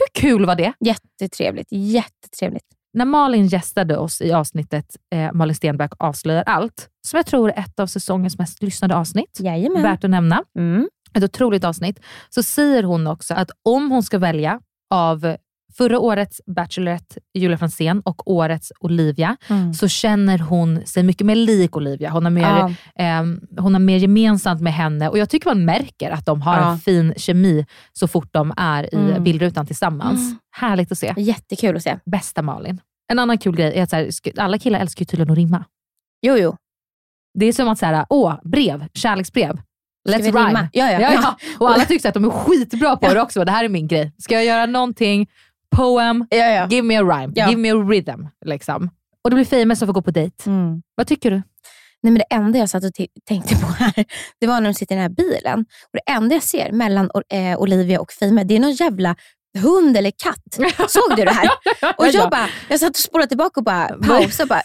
Hur kul var det? Jättetrevligt. Jättetrevligt. När Malin gästade oss i avsnittet eh, Malin Stenbeck avslöjar allt, som jag tror är ett av säsongens mest lyssnade avsnitt, Jajamän. värt att nämna. Mm. Ett otroligt avsnitt. Så säger hon också att om hon ska välja av förra årets Bachelorette Julia Franzén och årets Olivia, Mm. så känner hon sig mycket mer lik Olivia. Hon har mer, Ja. ehm, hon har mer gemensamt med henne och jag tycker man märker att de har Ja. en fin kemi så fort de är i Mm. bildrutan tillsammans. Mm. Härligt att se. Jättekul att se. Bästa Malin. En annan kul grej är att så här, alla killar älskar ju tydligen att rimma. Jo, jo. Det är som att säga, åh, brev, kärleksbrev. Ska Let's vi rhyme. Ja, ja. ja, Ja. Och alla tycker att de är skitbra på det också. Det här är min grej. Ska jag göra någonting, poem, give me a rhyme, Ja. give me a rhythm. Liksom. Och det blir famous som får gå på dejt. Mm. Vad tycker du? Nej, men det enda jag satt och tänkte på här, det var när de sitter i den här bilen. Och Det enda jag ser mellan eh, Olivia och Fime, det är någon jävla hund eller katt. Såg du det här? Och jag, bara, jag satt och spolade tillbaka och bara pausade och bara,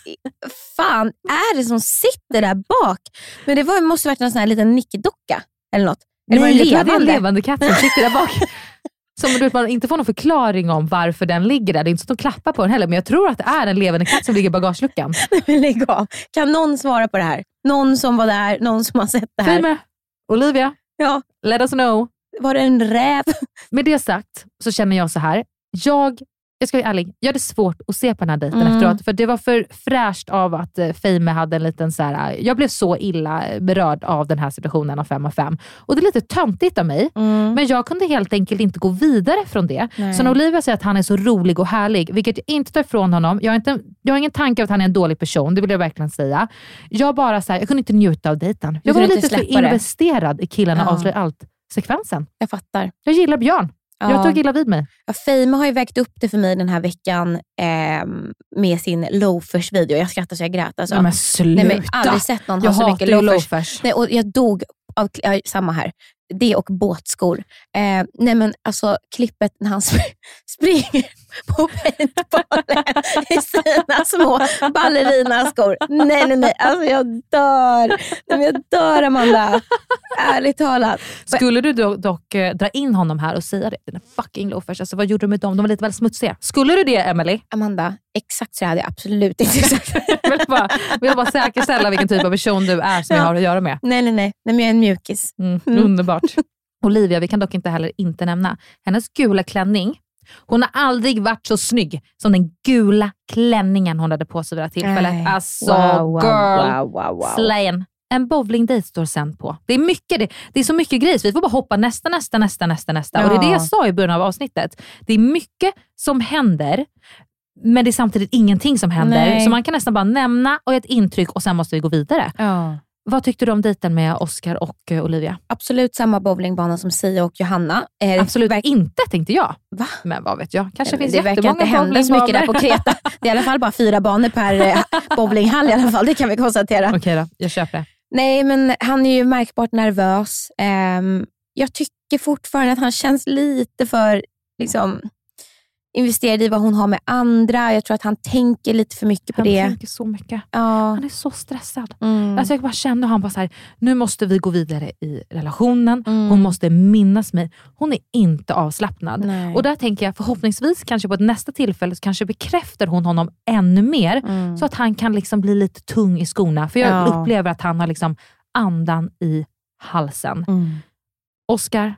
fan är det som sitter där bak? Men det var, måste varit någon sån här liten nickedocka eller något. Eller var det Nej, jag tror att det en levande? levande katt som sitter där bak. Som du man inte får någon förklaring om varför den ligger där. Det är inte så att de klappar på den heller, men jag tror att det är en levande katt som ligger i bagageluckan. Men lägg av. Kan någon svara på det här? Någon som var där, någon som har sett det här. Fime, Olivia, ja. let us know. Var det en räv? Med det sagt så känner jag så här. Jag, jag ska vara ärlig, jag hade svårt att se på den här dejten Mm. efteråt. För det var för fräscht av att eh, Fame hade en liten så här. Jag blev så illa berörd av den här situationen av fem av fem. Och det är lite töntigt av mig, men jag kunde helt enkelt inte gå vidare från det. Nej. Så när Olivia säger att han är så rolig och härlig, vilket jag inte tar ifrån honom. Jag har, inte, jag har ingen tanke av att han är en dålig person, det vill jag verkligen säga. Jag bara så här, jag kunde inte njuta av dejten. Jag var lite för det. investerad i killarna Ja. avslöjar allt-sekvensen. Jag fattar. Jag gillar Björn. Jag Ja. tog illa vid mig. Ja, Fame har ju vägt upp det för mig den här veckan ehm, med sin loafers-video. Jag skrattar så jag grät. Alltså. Nej, men sluta. Nej, men jag har aldrig sett någon Jag ha så mycket loafers. loafers. Nej, och jag dog av, ja, samma här. Det och båtskor. Eh, nej men alltså klippet när han sp- springer på paintballen i sina små ballerinaskor. Nej, nej, nej. Alltså jag dör. Nej, jag dör Amanda. Ärligt talat. Skulle du dock eh, dra in honom här och säga det? Dina fucking loafers, alltså, vad gjorde du med dem? De var lite väl smutsiga. Skulle du det Emily? Amanda, exakt så hade jag absolut inte sagt. Jag vill bara, vill bara säkerställa vilken typ av person du är som jag Ja. har att göra med. Nej, nej, nej. nej men jag är en mjukis. Mm, Mm. Underbart. Olivia, vi kan dock inte heller inte nämna hennes gula klänning. Hon har aldrig varit så snygg som den gula klänningen hon hade på sig vid det här tillfället. Nej. Alltså Wow, girl, wow, wow, wow. slayen. En bowlingdejt står sen på. Det är, mycket, det, det är så mycket grejer så vi får bara hoppa nästa, nästa, nästa, nästa, nästa. Och det är det Ja. jag sa i början av avsnittet. Det är mycket som händer, men det är samtidigt ingenting som händer. Nej. Så man kan nästan bara nämna och ge ett intryck och sen måste vi gå vidare. Ja. Vad tyckte du om dejten med Oscar och eh, Olivia? Absolut samma bowlingbana som Sia och Johanna. Eh, Absolut inte tänkte jag. Va? Men vad vet jag, kanske Nej, men finns det verkar inte jättemånga hända så mycket där på. Kreta. Det är i alla fall bara fyra banor per eh, bowlinghall i alla fall, det kan vi konstatera. Okej då, jag köper det. Nej, men han är ju märkbart nervös. Ehm, jag tycker fortfarande att han känns lite för liksom, investerad i vad hon har med andra. Jag tror att han tänker lite för mycket på Han det. tänker så mycket. Ja. Han är så stressad. Mm. Alltså jag bara kände han bara så här, nu måste vi gå vidare i relationen. Mm. Hon måste minnas mig. Hon är inte avslappnad. Nej. Och där tänker jag förhoppningsvis kanske på ett nästa tillfälle så kanske bekräftar hon honom ännu mer. Mm. Så att han kan liksom bli lite tung i skorna. För jag Ja. upplever att han har liksom andan i halsen. Mm. Oscar,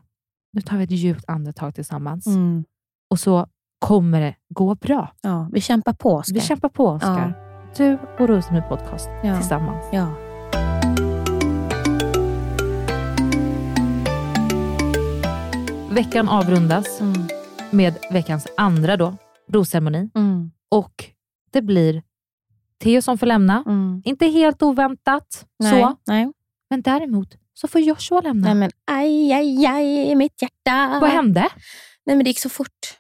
nu tar vi ett djupt andetag tillsammans. Mm. Och så kommer det gå bra. Ja, vi kämpar på Oskar. Vi kämpar på Oscar. Du och Rosemarie Podcast Ja. tillsammans. Ja. Veckan avrundas Mm. med veckans andra då, rosceremoni. Mm. Och det blir Theo som får lämna. Mm. Inte helt oväntat, Nej. så. Nej. men däremot så får Joshua lämna. Nej, men aj, aj, aj, mitt hjärta. Vad hände? Nej, men det gick så fort.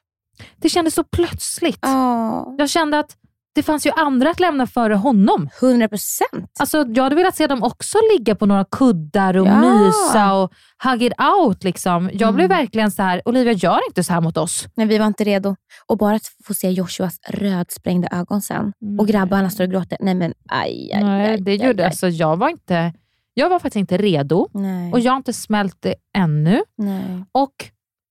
Det kändes så plötsligt. Ja. Jag kände att det fanns ju andra att lämna före honom. 100 procent. Alltså, jag hade velat se dem också ligga på några kuddar och Ja. mysa och hug it out. Liksom. Jag Mm. blev verkligen så här, Olivia gör inte så här mot oss. Nej, vi var inte redo. Och bara att få se Joshuas rödsprängda ögon sen. Och grabbarna står och gråter. Nej men aj, aj, Nej, aj, det aj, gjorde aj. alltså, jag var inte Jag var faktiskt inte redo Nej. och jag har inte smält det ännu. Nej. Och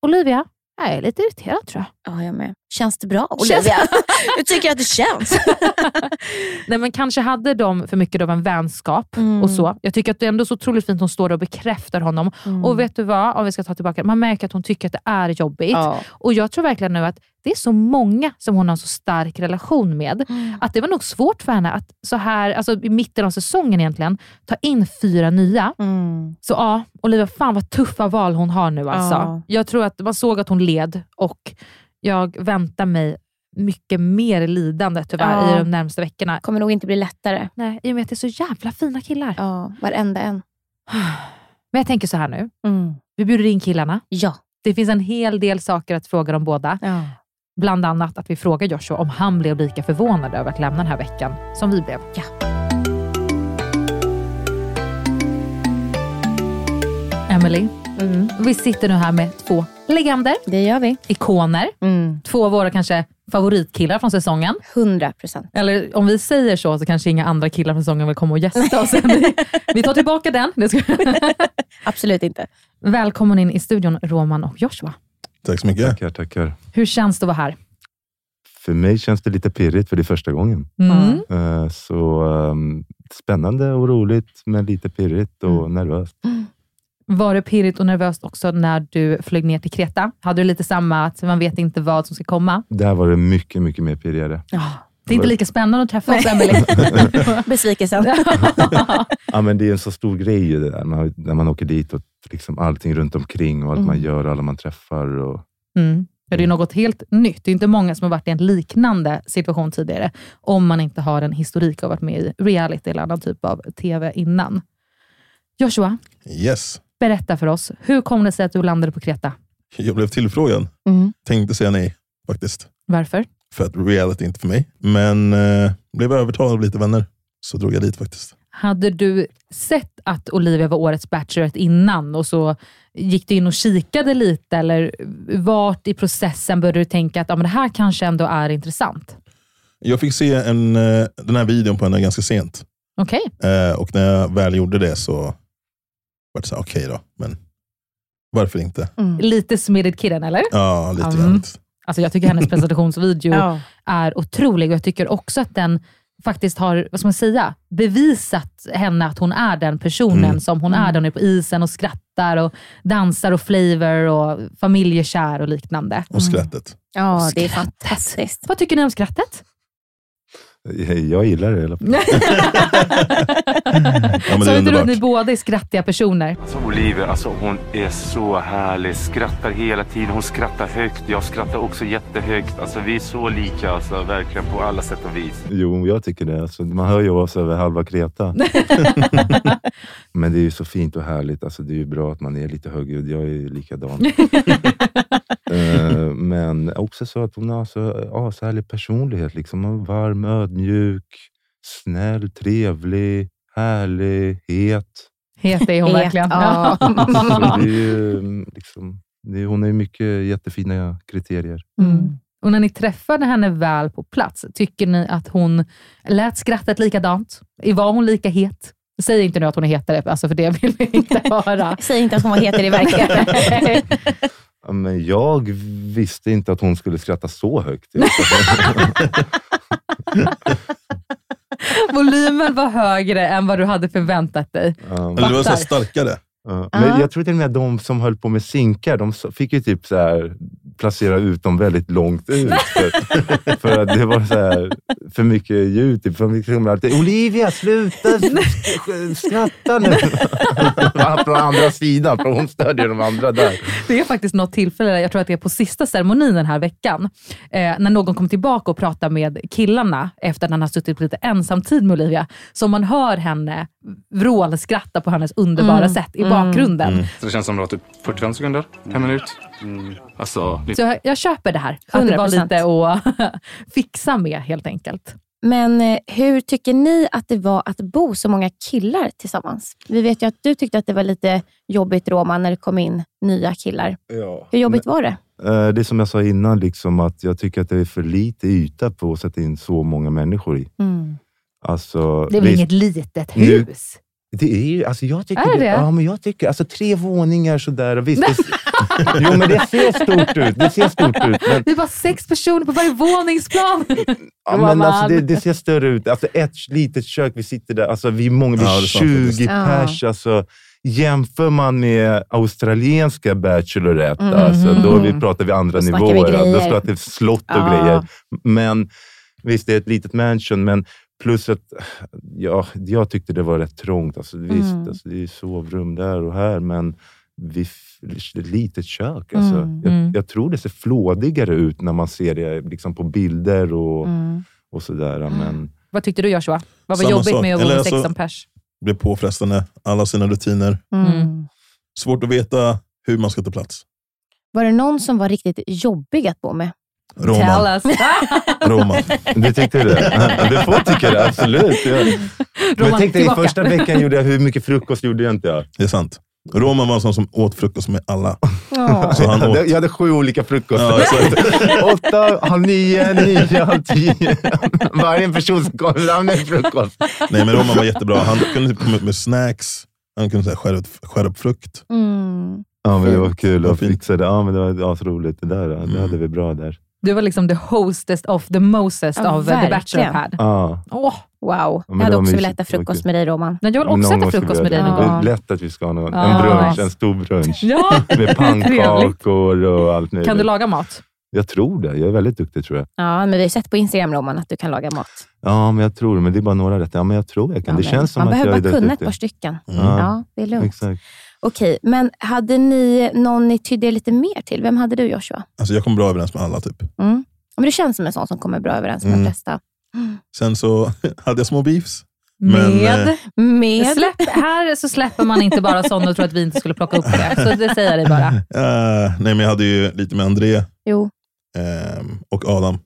Olivia, jag är lite irriterad tror jag. Ja, jag med. Känns det bra Olivia? Hur tycker du att det känns? Nej, men kanske hade de för mycket av en vänskap Mm. och så. Jag tycker att det är ändå så otroligt fint att hon står och bekräftar honom. Mm. Och vet du vad, om vi ska ta tillbaka man märker att hon tycker att det är jobbigt. Ja. Och jag tror verkligen nu att det är så många som hon har så stark relation med. Mm. Att det var nog svårt för henne att så här, alltså i mitten av säsongen egentligen, ta in fyra nya. Mm. Så ja, Olivia, fan vad tuffa val hon har nu alltså. Ja. Jag tror att man såg att hon led och jag väntar mig mycket mer lidande tyvärr Ja. i de närmaste veckorna. kommer nog inte bli lättare. Nej, i och med att det är så jävla fina killar. Ja, varenda en. Men jag tänker så här nu. Mm. Vi bjuder in killarna. Ja. Det finns en hel del saker att fråga dem båda. Ja. Bland annat att vi frågar Joshua om han blev lika förvånad över att lämna den här veckan som vi blev. Ja. Emily, vi sitter nu här med två legender. Det gör vi. Ikoner. Två av våra kanske favoritkillar från säsongen. 100 procent. Eller om vi säger så, så kanske inga andra killar från säsongen vill komma och gästa oss. vi, vi tar tillbaka den. Absolut inte. Välkommen in i studion, Roman och Joshua. Tack så mycket. Tackar, tackar. Hur känns det att vara här? För mig känns det lite pirrigt för det är första gången. Mm. Eh, Så ehm, spännande och roligt, men lite pirrigt och Mm. nervöst. Var det pirrigt och nervöst också när du flög ner till Kreta? Hade du lite samma, att man vet inte vad som ska komma? Där var det mycket, mycket mer pirrigare. Det är inte lika spännande att träffa oss, Emelie. Besvikelsen. Ja, men det är en så stor grej ju det där, man, när man åker dit och liksom allting runt omkring och allt man Mm. gör, alla man träffar. Och, Mm. Ja, det är något helt nytt. Det är inte många som har varit i en liknande situation tidigare, om man inte har en historik av att varit med i reality eller annan typ av TV innan. Joshua, Yes. Berätta för oss. Hur kom det sig att du landade på Kreta? Jag blev tillfrågad. Mm. Tänkte säga nej faktiskt. Varför? För att reality inte för mig. Men eh, blev övertalad av lite vänner. Så drog jag dit faktiskt. Hade du sett att Olivia var årets Bachelorette innan och så gick du in och kikade lite eller vart i processen började du tänka att ja, men det här kanske ändå är intressant? Jag fick se en, eh, den här videon på henne ganska sent. Okej. Eh, och när jag väl gjorde det så var det så okej då. Men varför inte? Lite Smided Kidden, eller? Ja, lite Mm. grann. Alltså jag tycker hennes presentationsvideo Ja. är otrolig och jag tycker också att den faktiskt har, vad ska man säga, bevisat henne att hon är den personen Mm. som hon är. Mm. Hon är på isen och skrattar och dansar och flavor och familjekär och liknande. Och skrattet. Ja, det är fantastiskt. Vad tycker ni om skrattet? Jag gillar det i alla fall. Ja, Sa är inte du ni båda är skrattiga personer? Alltså Olivia, alltså hon är så härlig. Skrattar hela tiden. Hon skrattar högt. Jag skrattar också jättehögt. Alltså vi är så lika, alltså, verkligen på alla sätt och vis. Jo, jag tycker det. Alltså, man hör ju oss över halva Kreta. Men det är ju så fint och härligt. Alltså, det är ju bra att man är lite högljudd. Jag är ju likadan. Eh, Men också så att hon har så ashärlig personlighet. Liksom. Hon är varm, ödmjuk, snäll, trevlig, härlig, het. Het är hon Het, verkligen. ja. Det är ju, liksom, det är, hon har ju mycket jättefina kriterier. Mm. Och när ni träffade henne väl på plats, tycker ni att hon lät skrattet likadant? Var hon lika het? Säg inte nu att hon är hetare, alltså för det vill vi inte höra. Säg inte att hon var hetare i verkligheten. Ja, men jag visste inte att hon skulle skratta så högt. Volymen var högre än vad du hade förväntat dig. Ja. Eller det var så starkare. Ja, Ja. men jag tror till och med de som höll på med zinkar, de fick ju typ så här, placera ut dem väldigt långt ut. För, för att det var så här, för mycket ljud. Typ. För mycket, alltid, Olivia, sluta sk- skratta nu! Från andra sidan, för hon stödjer de andra där. Det är faktiskt något tillfälle, jag tror att det är på sista ceremonin den här veckan, eh, när någon kom tillbaka och pratade med killarna efter att han har suttit på lite ensamtid med Olivia, så man hör henne vrålskratta på hennes underbara Mm. sätt i Mm. bakgrunden. Så det känns som det var typ 45 sekunder, en minut. Alltså, Så jag, jag köper det här, att det var 100%. lite att fixa med helt enkelt. Men eh, hur tycker ni att det var att bo så många killar tillsammans? Vi vet ju att du tyckte att det var lite jobbigt, Roman, när det kom in nya killar. Ja. Hur jobbigt var det? Eh, Det är som jag sa innan, liksom, att jag tycker att det är för lite yta på att sätta in så många människor i. Mm. Alltså, Det är väl inget litet Nu- hus? Det är ju, alltså jag tycker Är det? Ja, men jag tycker, alltså tre våningar sådär. Och visst, det, jo, men det ser stort ut. Det ser stort ut. Men, Det är bara sex personer på varje våningsplan. ja, men alltså, det, det ser större ut. Alltså ett litet kök, vi sitter där. Alltså, vi är många, vi Ja, är sant 20 faktiskt. pers. Alltså, jämför man med australienska Bachelorette, Mm. alltså, då vi, pratar vi andra Då snackar vi nivåer. Då grejer. pratar vi slott och Ja. grejer. Men visst, det är ett litet mansion, men plus att ja, jag tyckte det var rätt trångt. Alltså, visst, Mm. alltså, det är sovrum där och här, men ett litet kök. Alltså. Mm. Jag, Mm. jag tror det ser flådigare ut när man ser det liksom på bilder och, Mm. och sådär. Men Vad tyckte du Joshua? Vad var Samma jobbigt sak. med att med alltså- 16 pers? blev påfrestande. Alla sina rutiner. Mm. Svårt att veta hur man ska ta plats. Var det någon som var riktigt jobbig att bo med? Roma. Roma. Du tyckte det? Du får tycka det, absolut. Jag, men jag tänkte, i första veckan gjorde jag, hur mycket frukost gjorde jag inte? Jag? Det är sant. Roman var en sån som åt frukost med alla. Ja. Så han åt... Jag hade sju olika frukostar. Ja. Åtta, halv nio, nio, halv tio. Varje person som kom fram med en frukost. Nej, men Roman var jättebra. Han kunde typ komma upp med snacks. Han kunde så här, skära, upp, skära upp frukt. Mm. Ja, men det var kul Vad att fixa det. Ja, men det var asroligt. Det där det hade vi bra där. Du var liksom the hostest of the mostest Ja, of eh, The Bachelor verkligen. pad. Ja. Åh, Wow. Ja, jag hade också velat äta frukost med dig Roman. Nej, jag vill också äta frukost med dig någon gång. Det är lätt att vi ska ha någon, Ja. en brunch, en stor brunch. Ja, Med pannkakor och allt möjligt. Kan du laga mat? Jag tror det. Jag är väldigt duktig tror jag. Ja, men vi har sett på Instagram Roman att du kan laga mat. Ja, men jag tror det. Men det är bara några rätter. Ja, men jag tror jag kan. Ja, det känns som man att behöver jag är bara kunna ett par stycken. Ja. Ja, det är lugnt. Exakt. Okej, men hade ni någon ni tydde er lite mer till? Vem hade du Joshua? Alltså, jag kom bra överens med alla. typ. Mm. Men du känns som en sån som kommer bra överens med de Mm. flesta. Sen så hade jag små beefs. Men, Med? eh, Med? Släpp, här så släpper man inte bara sådana och tror att vi inte skulle plocka upp det. Så det säger jag dig bara. eh, nej, men jag hade ju lite med André Jo. ehm, och Adam.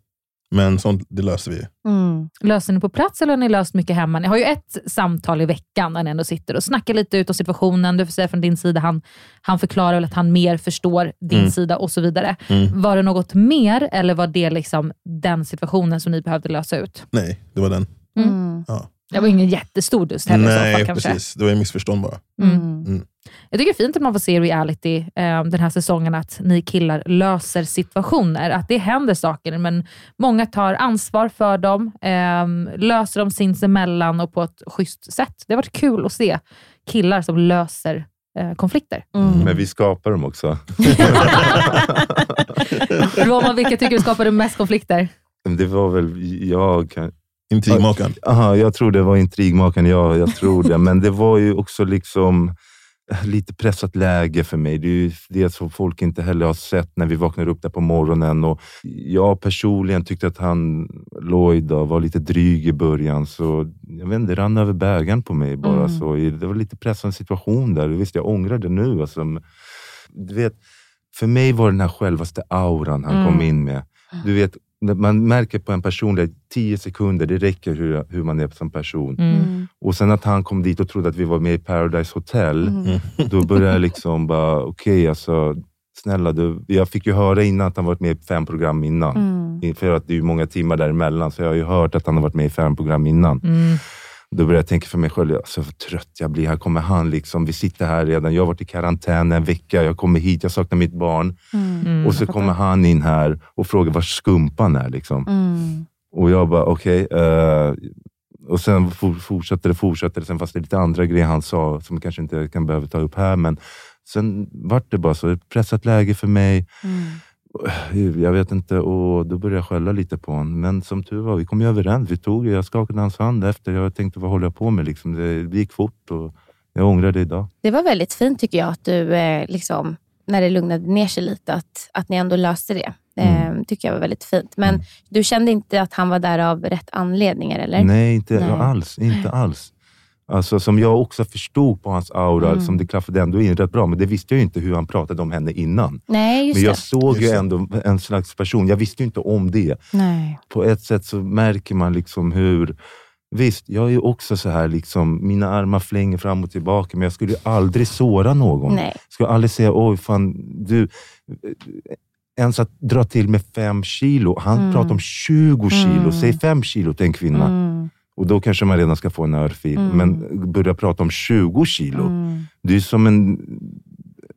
Men sånt, det löste vi. Mm. Löser ni på plats eller har ni löst mycket hemma? Ni har ju ett samtal i veckan där ni ändå sitter och snackar lite ut om situationen. Du får säga från din sida, han, han förklarar väl att han mer förstår din Mm. sida och så vidare. Mm. Var det något mer eller var det liksom den situationen som ni behövde lösa ut? Nej, det var den. Mm. Ja. Det var ingen jättestor dust heller i så Nej, fall kanske. precis. Det var ju missförstånd bara. Mm. Mm. Jag tycker det är fint att man får se i reality eh, den här säsongen att ni killar löser situationer. Att det händer saker, men många tar ansvar för dem, eh, löser dem sinsemellan och på ett schysst sätt. Det har varit kul att se killar som löser eh, konflikter. Men vi skapar dem också. Roman, vilka tycker du skapade mest konflikter? Det var väl jag. Intrigmakaren. Aha, jag tror det var intrigmakaren, ja, jag tror det. Men det var ju också liksom lite pressat läge för mig. Det är ju det som folk inte heller har sett när vi vaknar upp där på morgonen. Och jag personligen tyckte att han, Lloyd, då, var lite dryg i början. Så jag vet inte, det rann över bägaren på mig bara. Mm. Så det var lite pressande situation där. Visst, jag ångrar det nu. Alltså, Men du vet, för mig var det den här självaste auran han Mm. kom in med. Du vet, man märker på en person, där 10 sekunder, det räcker hur, hur man är som person. Mm. Och sen att han kom dit och trodde att vi var med i Paradise Hotel, Mm. då började jag liksom bara, okej alltså, snälla du. Jag fick ju höra innan att han varit med i fem program innan. Mm. För att det är ju många timmar däremellan, så jag har ju hört att han har varit med i fem program innan. Mm. Då började jag tänka för mig själv, alltså, vad trött jag blir. Här kommer han, liksom, vi sitter här redan. Jag har varit i karantän en vecka, jag kommer hit, jag saknar mitt barn. Mm. och så kommer han in här och frågar var skumpan är. Liksom. Mm. Och jag bara, okej. eh, och sen for, fortsatte det, fortsatte det. Sen fanns det lite andra grejer han sa som kanske inte kan behöva ta upp här. Men sen vart det bara så. Ett pressat läge för mig. Jag vet inte, och då började jag skälla lite på honom. Men som tur var, vi kom ju överens. Vi tog, jag skakade hans hand efter. Jag tänkte, vad håller jag på med? Liksom. Det, gick fort och jag ångrar det idag. Det var väldigt fint tycker jag att du, eh, liksom, när det lugnade ner sig lite, att, att ni ändå löste det. Mm. Eh, tycker jag var väldigt fint. Men du kände inte att han var där av rätt anledningar, eller? Nej, inte Nej. alls. Inte alls. Alltså, som jag också förstod på hans aura, Mm. som det klaffade ändå in rätt bra. Men det visste jag ju inte hur han pratade om henne innan. Nej, just men jag det. såg ju ändå en slags person. Jag visste ju inte om det. Nej. På ett sätt så märker man liksom hur... Visst, jag är ju också så här, liksom, mina armar flänger fram och tillbaka, men jag skulle ju aldrig såra någon. Nej. Jag skulle aldrig säga, oj fan, du... Ens att dra till med fem kilo. Han Mm. pratar om 20 kilo. Mm. Säg fem kilo till en kvinna. Mm. Och då kanske man redan ska få en örfil. Mm. Men börja prata om 20 kilo. Mm. Det är som en...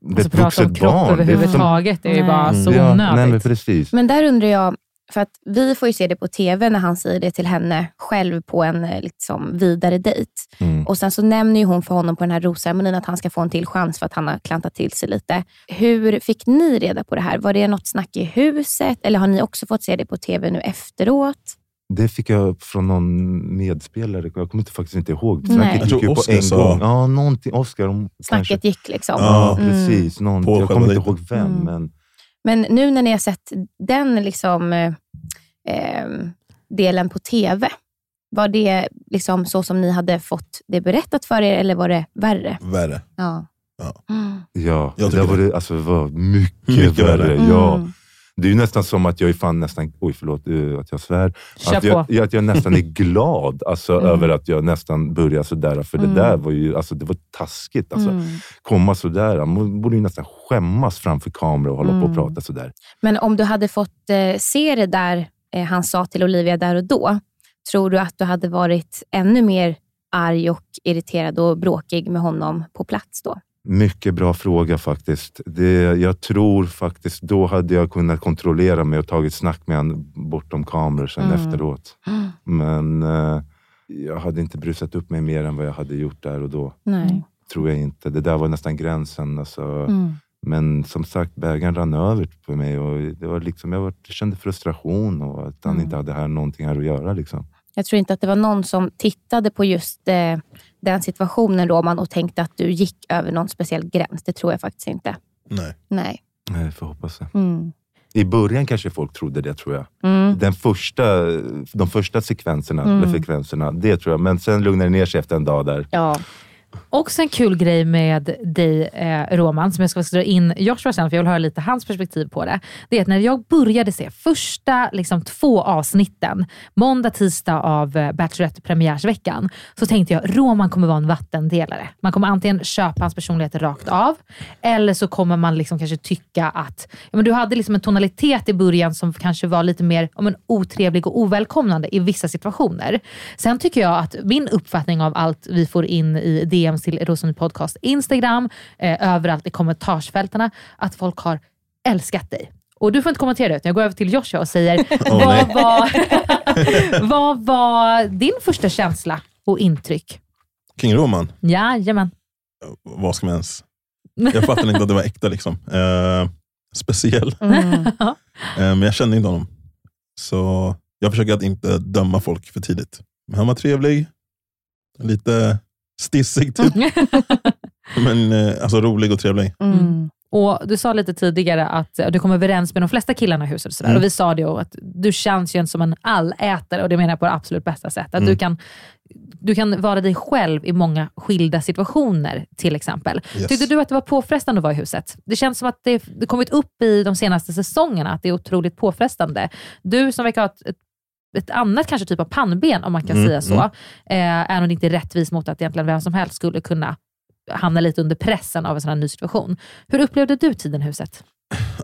Alltså, prata om vuxet kropp barn. Det är som- överhuvudtaget är ju bara så ja, onödigt. Nej, men precis. Men där undrar jag, för att vi får ju se det på TV när han säger det till henne själv på en eh, liksom, vidare dejt. Mm. Och Sen så nämner ju hon för honom på den här rosceremonin att han ska få en till chans för att han har klantat till sig lite. Hur fick ni reda på det här? Var det något snack i huset eller har ni också fått se det på TV nu efteråt? Det fick jag från någon medspelare. Jag kommer inte, faktiskt inte ihåg. Nej. Snacket Jag gick ju på Oscar en sa- gång. Ja, någonting. Oscar. om- Snacket kanske. gick liksom. Ja, Mm. precis. Någon, På jag kommer inte ihåg vem, Mm. men Men nu när ni har sett den liksom, eh, delen på TV, var det liksom så som ni hade fått det berättat för er eller var det värre? Värre. Ja. Mm. Ja, Jag det, var det, alltså, det var mycket, Mycket värre. värre. Ja. Mm. Det är ju nästan som att jag är fan nästan, oj förlåt eh, att jag svär, Kör att jag, att jag nästan är glad alltså, Mm. över att jag nästan börjar sådär. För Mm. det där var ju alltså, det var taskigt. Alltså. Mm. Komma sådär, man borde ju nästan skämmas framför kamera och hålla på och Mm. prata sådär. Men om du hade fått eh, se det där eh, han sa till Olivia där och då, tror du att du hade varit ännu mer arg och irriterad och bråkig med honom på plats då? Mycket bra fråga faktiskt. Det, jag tror faktiskt då hade jag kunnat kontrollera mig och tagit snack med honom bortom kameror sen Mm. efteråt. Men eh, jag hade inte brusat upp mig mer än vad jag hade gjort där och då. Nej. Tror jag inte. Det där var nästan gränsen. Alltså. Mm. Men som sagt, bägaren rann över på mig. Och det var liksom, jag var, jag kände frustration och att han Mm. inte hade här, någonting här att göra. Liksom. Jag tror inte att det var någon som tittade på just eh, den situationen, Roman, och tänkte att du gick över någon speciell gräns. Det tror jag faktiskt inte. Nej. Nej. Nej, Jag får hoppas det. Mm. I början kanske folk trodde det, tror jag. Mm. Den första, de första sekvenserna, Mm. eller frekvenserna, det tror jag. Men sen lugnade det ner sig efter en dag där. Ja. Också en kul grej med dig, eh, Roman, som jag ska dra in Joshua sen, för jag vill höra lite hans perspektiv på det. Det är att när jag började se första liksom, två avsnitten, måndag, tisdag av eh, Bachelorette-premiärsveckan, så tänkte jag Roman kommer vara en vattendelare. Man kommer antingen köpa hans personlighet rakt av, eller så kommer man liksom kanske tycka att ja, men du hade liksom en tonalitet i början som kanske var lite mer ja, men, otrevlig och ovälkomnande i vissa situationer. Sen tycker jag att min uppfattning av allt vi får in i det DMs till Rosendal Podcast Instagram, eh, överallt i kommentarsfältarna, att folk har älskat dig. Och du får inte kommentera det, utan jag går över till Joshua och säger, nej. vad, var, vad var din första känsla och intryck? King Roman, Jajamän. vad ska man ens... Jag fattade inte att det var äkta. liksom. Eh, speciell. Mm. Eh, men jag kände inte honom. Så jag försöker att inte döma folk för tidigt. Men han var trevlig. Lite stissig typ. men eh, alltså rolig och trevlig. Mm. Och Du sa lite tidigare att du kom överens med de flesta killarna i huset. och Sådär. Mm. Och Vi sa det ju att du känns ju inte som en allätare och det menar jag på det absolut bästa sättet. Att Mm. du, kan, du kan vara dig själv i många skilda situationer till exempel. Yes. Tyckte du att det var påfrestande att vara i huset? Det känns som att det, det kommit upp i de senaste säsongerna att det är otroligt påfrestande. Du som verkar ha ett, ett ett annat kanske typ av pannben, om man kan Mm, säga så, mm. eh, är nog inte rättvist mot att egentligen vem som helst skulle kunna hamna lite under pressen av en sån här ny situation. Hur upplevde du tiden i huset?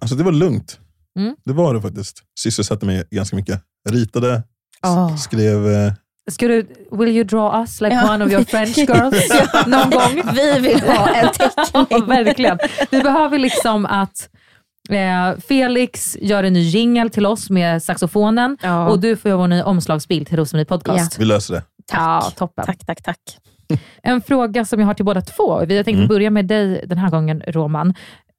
Alltså det var lugnt. Mm. Det var det faktiskt. Sysselsatte mig ganska mycket. Ritade, Ah. skrev... Eh, Ska du, will you draw us like Ja. one of your French girls Ja. någon gång? Vi vill ha en teckning. Ja, verkligen. Vi behöver liksom att eh, Felix gör en ny jingle till oss med saxofonen Ja. och du får göra vår nya omslagsbild till Rosmarie Podcast. vi löser det. Ja, toppen. Tack, tack, tack. En fråga som jag har till båda två. Vi har tänkt Mm. börja med dig den här gången, Roman.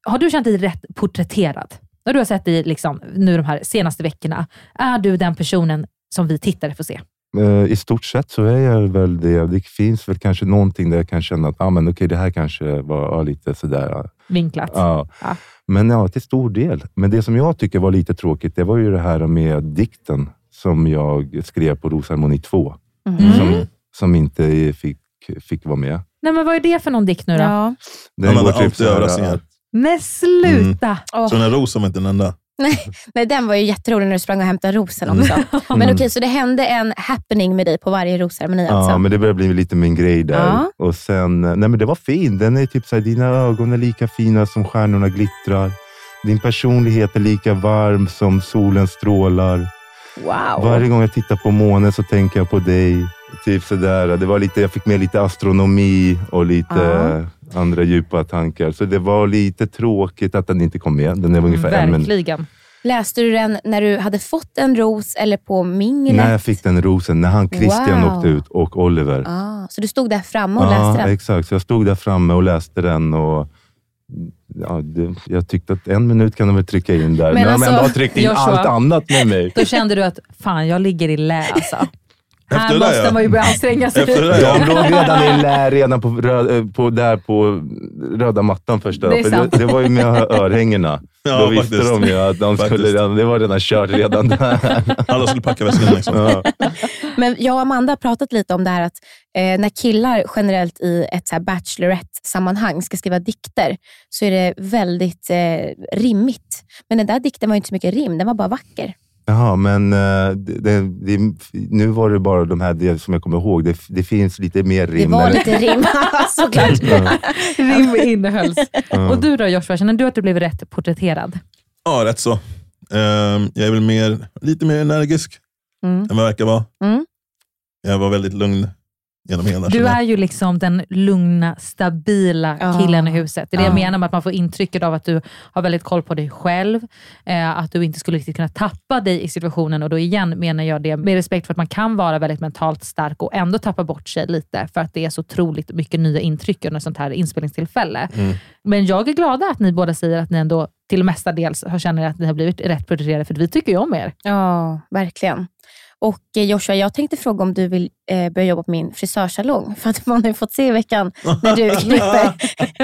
Har du känt dig rätt porträtterad? När du har sett dig liksom, nu de här senaste veckorna, är du den personen som vi tittare får se? Eh, I stort sett så är jag väl det. Det finns väl kanske någonting där jag kan känna att ah, men okej, det här kanske var ja, lite sådär. ja. Vinklat? Ja. Ja. Men ja, till stor del. Men det som jag tycker var lite tråkigt, det var ju det här med dikten som jag skrev på Rosharmoni 2. Mm. Som, som inte fick, fick vara med. Nej, men vad är det för någon dikt nu då? Ja. Den går typ så här. Men sluta! Åh. Så den rosen var inte den enda. Nej, nej, den var ju jätterolig när du sprang och hämtade rosen Mm. också. Men Mm. okej, så det hände en happening med dig på varje rosceremoni alltså? Ja, men det börjar bli lite min grej där. Ja. Och sen, nej men det var fint. Den är typ så här, dina ögon är lika fina som stjärnorna glittrar. Din personlighet är lika varm som solens strålar. Wow. Varje gång jag tittar på månen så tänker jag på dig. Typ sådär. Det var lite, jag fick med lite astronomi och lite andra djupa tankar. Så det var lite tråkigt att den inte kom med. Den är ungefär. Verkligen. Läste du den när du hade fått en ros eller på minglet? När jag fick den rosen, när han Christian Wow. åkte ut och Oliver. Ah, så du stod där framme och ja, läste den? exakt. Så jag stod där framme och läste den och ja, det, jag tyckte att en minut kan de väl trycka in där. Men Men, de alltså, ändå har tryckt in Joshua- allt annat med mig. Då kände du att fan, jag ligger i lä alltså. Här det där, måste ja. man ju börja anstränga sig. De låg redan i redan på, rö, eh, på, där på röda mattan första Det är sant. det, det var ju med örhängena. Ja, Då visste faktiskt. de ju att de skulle redan, det var redan kört redan där. Alla skulle packa väskorna liksom. Ja. Men jag och Amanda har pratat lite om det här att eh, när killar generellt i ett så här Bachelorette-sammanhang ska skriva dikter så är det väldigt eh, rimmigt. Men den där dikten var ju inte så mycket rim, den var bara vacker. Jaha, men eh, det, det, nu var det bara de här det som jag kommer ihåg. Det, det finns lite mer rim. Det var eller- lite rim, såklart. Rim innehölls. Och du då Joshua, känner du att du blev rätt porträtterad? Ja, rätt så. Ehm, jag är väl mer, lite mer energisk Mm. än vad jag verkar vara. Mm. Jag var väldigt lugn genom hela. Du är ju liksom den lugna, stabila Ja. killen i huset. Det är det jag Ja. menar med att man får intrycket av att du har väldigt koll på dig själv. Eh, att du inte skulle riktigt kunna tappa dig i situationen. Och då igen menar jag det med respekt för att man kan vara väldigt mentalt stark och ändå tappa bort sig lite för att det är så otroligt mycket nya intryck under sånt här inspelningstillfälle. Mm. Men jag är glada att ni båda säger att ni ändå till mestadels har känner att ni har blivit rätt porträtterade, för vi tycker ju om er. Ja, verkligen. Och eh, Joshua, jag tänkte fråga om du vill eh, börja jobba på min frisörsalong. För att man har ju fått se i veckan när du klipper,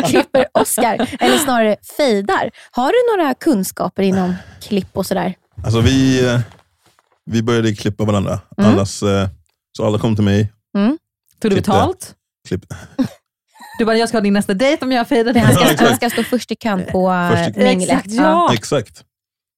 klipper Oscar, eller snarare fejdar. Har du några kunskaper inom klipp och sådär? Alltså vi, eh, vi började klippa varandra. Mm. Allas, eh, så alla kom till mig. Mm. Tog du betalt? Klipp. Du bara, jag ska ha din nästa dejt om jag fejdar dig. Han ska, Ja, han ska stå först i kön på minglet. Exakt, ja. Exakt.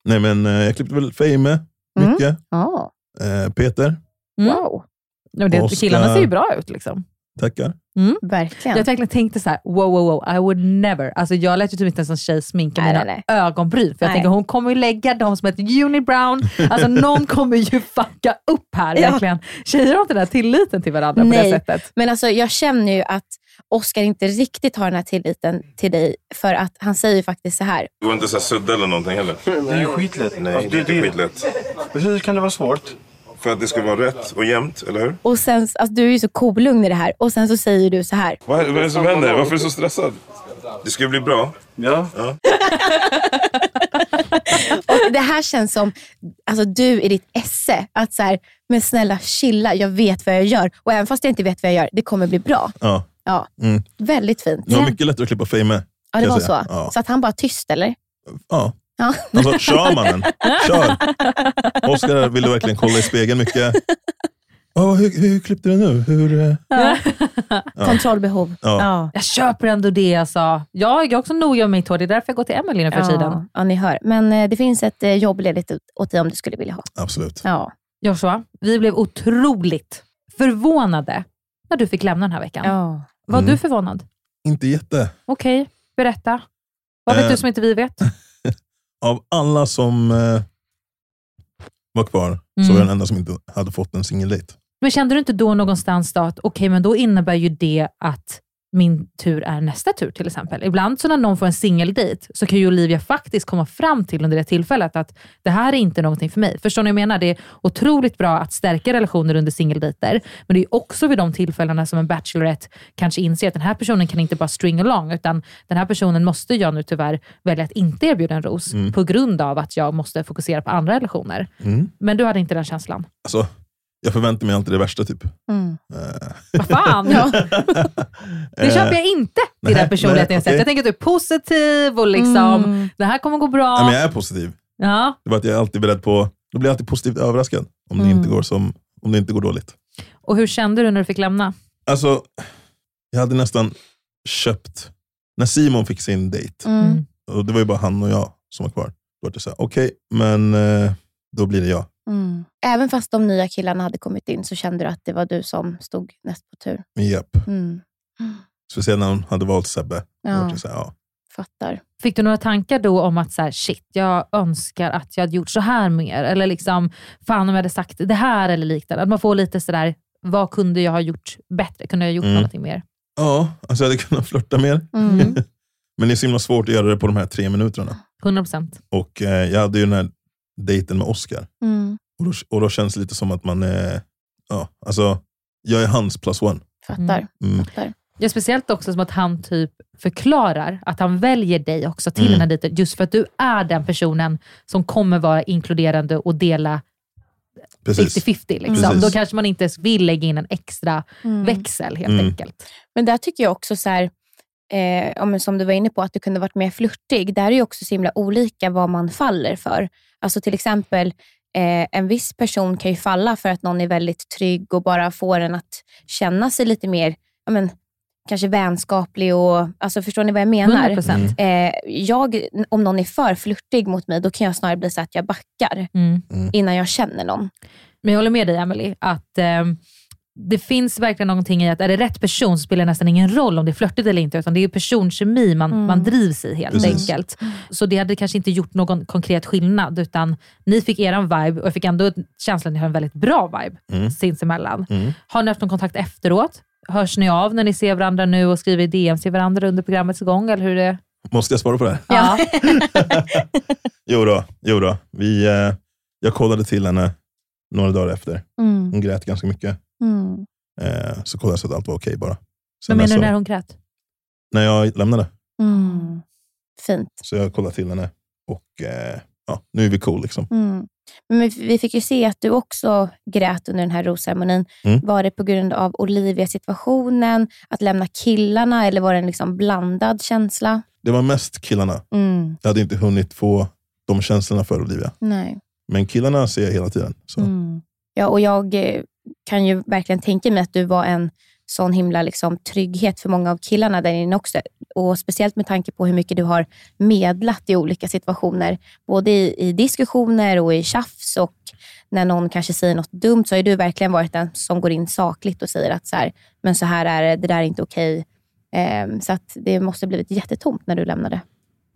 Nej men eh, jag klippte väl Fame Mm. mycket. Ja. Eh, Peter, Mm. Wow, Ja, det, killarna ser ju bra ut. Liksom. Tackar. Mm. verkligen. Jag verkligen tänkte så här: wow, wow, wow, I would never. Alltså jag lät ju typ inte ens en tjej sminka Nej, mina nej, ögonbryn. För jag Nej. tänker hon kommer ju lägga dem som ett unibrown. Alltså någon kommer ju fucka upp här. Ja. Verkligen. Tjejer har inte den här tilliten till varandra på det Nej. sättet. Men alltså, jag känner ju att Oscar inte riktigt har den här tilliten till dig. För att han säger ju faktiskt så här. Det går inte så här sudda eller någonting heller. Det är ju skitlätt. Nej, Alltså, det är inte skitlätt. Hur kan det vara svårt? För att det ska vara rätt och jämnt, eller hur? Och sen, alltså, du är ju så kolugn i det här. Och sen så säger du så här. Vad är, vad är det som händer? Varför är du så stressad? Det ska ju bli bra. Ja. ja. Och det här känns som alltså, du i ditt esse. Att så här, men snälla chilla, jag vet vad jag gör. Och även fast jag inte vet vad jag gör, det kommer bli bra. Ja. Ja, Mm. väldigt fint. Det var mycket lättare att klippa Fame Ja, det var säga. så. Ja. Så att han bara tyst eller? Ja. Ja. Alltså, kör mannen. Kör. Oskar ville verkligen kolla i spegeln mycket. Oh, hur, hur klippte du nu? Hur, eh? Ja. Ja. Kontrollbehov. Ja. Jag köper ändå det jag sa. Jag är också noga med mitt hår. Det är därför jag går till Emelie nu för tiden. Ja, ni hör. Men eh, det finns ett eh, jobb ledigt åt- dig om du skulle vilja ha. Absolut. Ja. Joshua, vi blev otroligt förvånade när du fick lämna den här veckan. Ja. Var Mm. du förvånad? Inte jätte. Okej, berätta. Vad vet Eh. du som inte vi vet? Av alla som eh, var kvar så Mm. var jag den enda som inte hade fått en singeldejt. Men kände du inte då någonstans då att okej, men då innebär ju det att min tur är nästa tur till exempel. Ibland så när någon får en singeldejt så kan ju Olivia faktiskt komma fram till under det tillfället att det här är inte någonting för mig. Förstår ni vad jag menar? Det är otroligt bra att stärka relationer under singeldejter, men det är också vid de tillfällena som en bachelorette kanske inser att den här personen kan inte bara string along, utan den här personen måste jag nu tyvärr välja att inte erbjuda en ros Mm. på grund av att jag måste fokusera på andra relationer. Mm. Men du hade inte den känslan? Alltså, jag förväntar mig alltid det värsta. typ. Mm. Vad fan? Det köper jag inte till nej, den personligheten nej, jag sett. okej. Jag tänker att du är positiv och liksom, Mm. det här kommer gå bra. Nej, men jag är positiv. Ja. Det var att jag är alltid beredd på, då blir jag alltid positivt överraskad om, det Mm. inte går som, om det inte går dåligt. Och hur kände du när du fick lämna? Alltså, jag hade nästan köpt, när Simon fick sin dejt, Mm. och det var ju bara han och jag som var kvar. Då var det så här, okej, men eh, då blir det jag. Mm. Även fast de nya killarna hade kommit in så kände du att det var du som stod näst på tur. Japp. Mm. Speciellt när de hade valt Sebbe. Ja. så här, ja. Fattar. Fick du några tankar då om att så här, shit, jag önskar att jag hade gjort så här mer? Eller liksom, fan om jag hade sagt det här eller liknande. Att man får lite sådär, vad kunde jag ha gjort bättre? Kunde jag ha gjort Mm. någonting mer? ja, alltså jag hade kunnat flörta mer. Mm. men det är så himla svårt att göra det på de här tre minuterna. 100%. Och eh, jag hade ju den här dejten med Oscar. Mm. Och då, och då känns det lite som att man är, ja, alltså, jag är hans plus one. Fattar. Mm. Fattar. Ja, speciellt också som att han typ förklarar att han väljer dig också till Mm. den här dejten, just för att du är den personen som kommer vara inkluderande och dela Precis. 50-50. Liksom. Precis. Då kanske man inte vill lägga in en extra Mm. växel helt Mm. enkelt. Men där tycker jag också så här, eh, som du var inne på, att du kunde varit mer flörtig. Där är ju också så himla olika vad man faller för. Alltså till exempel, eh, en viss person kan ju falla för att någon är väldigt trygg och bara får en att känna sig lite mer, ja, men, kanske vänskaplig och, alltså förstår ni vad jag menar? 100%. Eh, jag, om någon är för flörtig mot mig, då kan jag snarare bli så att jag backar Mm. innan jag känner någon. Men jag håller med dig Emily att eh, det finns verkligen någonting i att är det rätt person så spelar det nästan ingen roll om det är flörtigt eller inte, utan det är ju personkemi man, Mm. man drivs i helt Precis. enkelt. Så det hade kanske inte gjort någon konkret skillnad, utan ni fick eran vibe och jag fick ändå känslan att ni har en väldigt bra vibe Mm. sinsemellan. Mm. Har ni haft någon kontakt efteråt? Hörs ni av när ni ser varandra nu och skriver DMs till varandra under programmets gång? Eller hur det? Måste jag svara på det? Ja. Jo då, jo då. Vi, eh, jag kollade till henne några dagar efter. Mm. Hon grät ganska mycket. Mm. Eh, så kollade jag så att allt var okej bara. Vad Sen menar dess du när hon grät? När jag lämnade. Mm. Fint. Så jag kollade till henne och eh, ja, nu är vi cool. Liksom. Mm. Men vi- vi fick ju se att du också grät under den här rosceremonin. Mm. Var det på grund av Olivia-situationen, att lämna killarna eller var det en liksom blandad känsla? Det var mest killarna. Mm. Jag hade inte hunnit få de känslorna för Olivia. Nej. Men killarna ser jag hela tiden. Så. Mm. Ja, och jag eh, kan ju verkligen tänka mig att du var en sån himla liksom, trygghet för många av killarna där inne också. Och Speciellt med tanke på hur mycket du har medlat i olika situationer. Både i, i diskussioner och i tjafs och när någon kanske säger något dumt så har ju du verkligen varit den som går in sakligt och säger att så här, men så här är det, det där är inte okej. Ehm, så att det måste ha blivit jättetomt när du lämnade.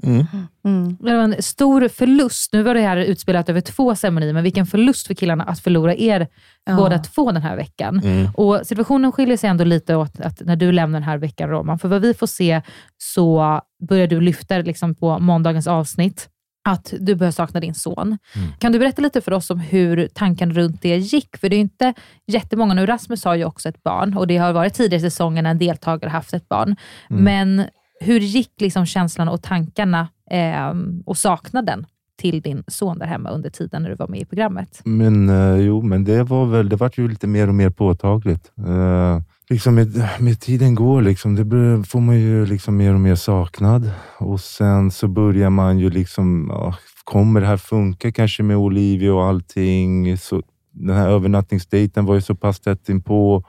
Mm. Mm. Det var en stor förlust. Nu var det här utspelat över två ceremonier, men vilken förlust för killarna att förlora er Ja. båda två den här veckan. Mm. Och Situationen skiljer sig ändå lite åt att när du lämnar den här veckan, Roman. För vad vi får se så börjar du lyfta liksom på måndagens avsnitt att du börjar sakna din son. Kan du berätta lite för oss om hur tanken runt det gick? För det är inte jättemånga, nu Rasmus har ju också ett barn och det har varit tidigare i säsongen när en deltagare haft ett barn. Mm. Men hur gick liksom känslan och tankarna eh, och saknaden till din son där hemma under tiden när du var med i programmet? Men eh, jo, men det var väl, det vart ju lite mer och mer påtagligt. Eh, liksom med, med tiden går, liksom, det blir, får man ju liksom mer och mer saknad. Och sen så börjar man ju liksom, ja, kommer det här funka kanske med Olivia och allting? Så, den här övernattningsdejten var ju så pass tätt inpå.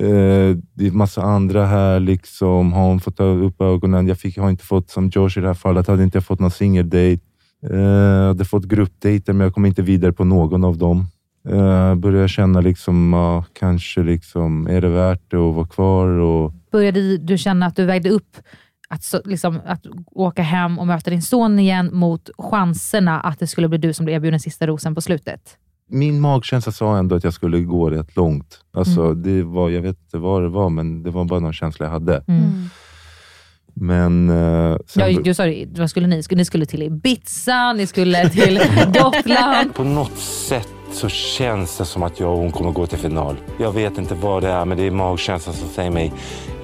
Eh, det är massa andra här. Liksom. Har hon fått upp ögonen? Jag fick, har inte fått, som Josh i det här fallet, hade inte jag fått någon singeldejt. Eh, jag hade fått gruppdejter, men jag kom inte vidare på någon av dem. Eh, började känna, liksom, ja, kanske liksom, är det värt det att vara kvar? Och, Började du känna att du vägde upp att, så, liksom, att åka hem och möta din son igen mot chanserna att det skulle bli du som blev erbjuden sista rosen på slutet? Min magkänsla sa ändå att jag skulle gå rätt långt. Alltså, Mm. det var, jag vet inte vad det var, men det var bara någon känsla jag hade. Mm. Men eh, sen, Ja, du sa vad skulle ni? Skulle- Ni skulle till Ibiza, ni skulle till Gotland. På något sätt så känns det som att jag och hon kommer gå till final. Jag vet inte vad det är, men det är magkänslan som säger mig.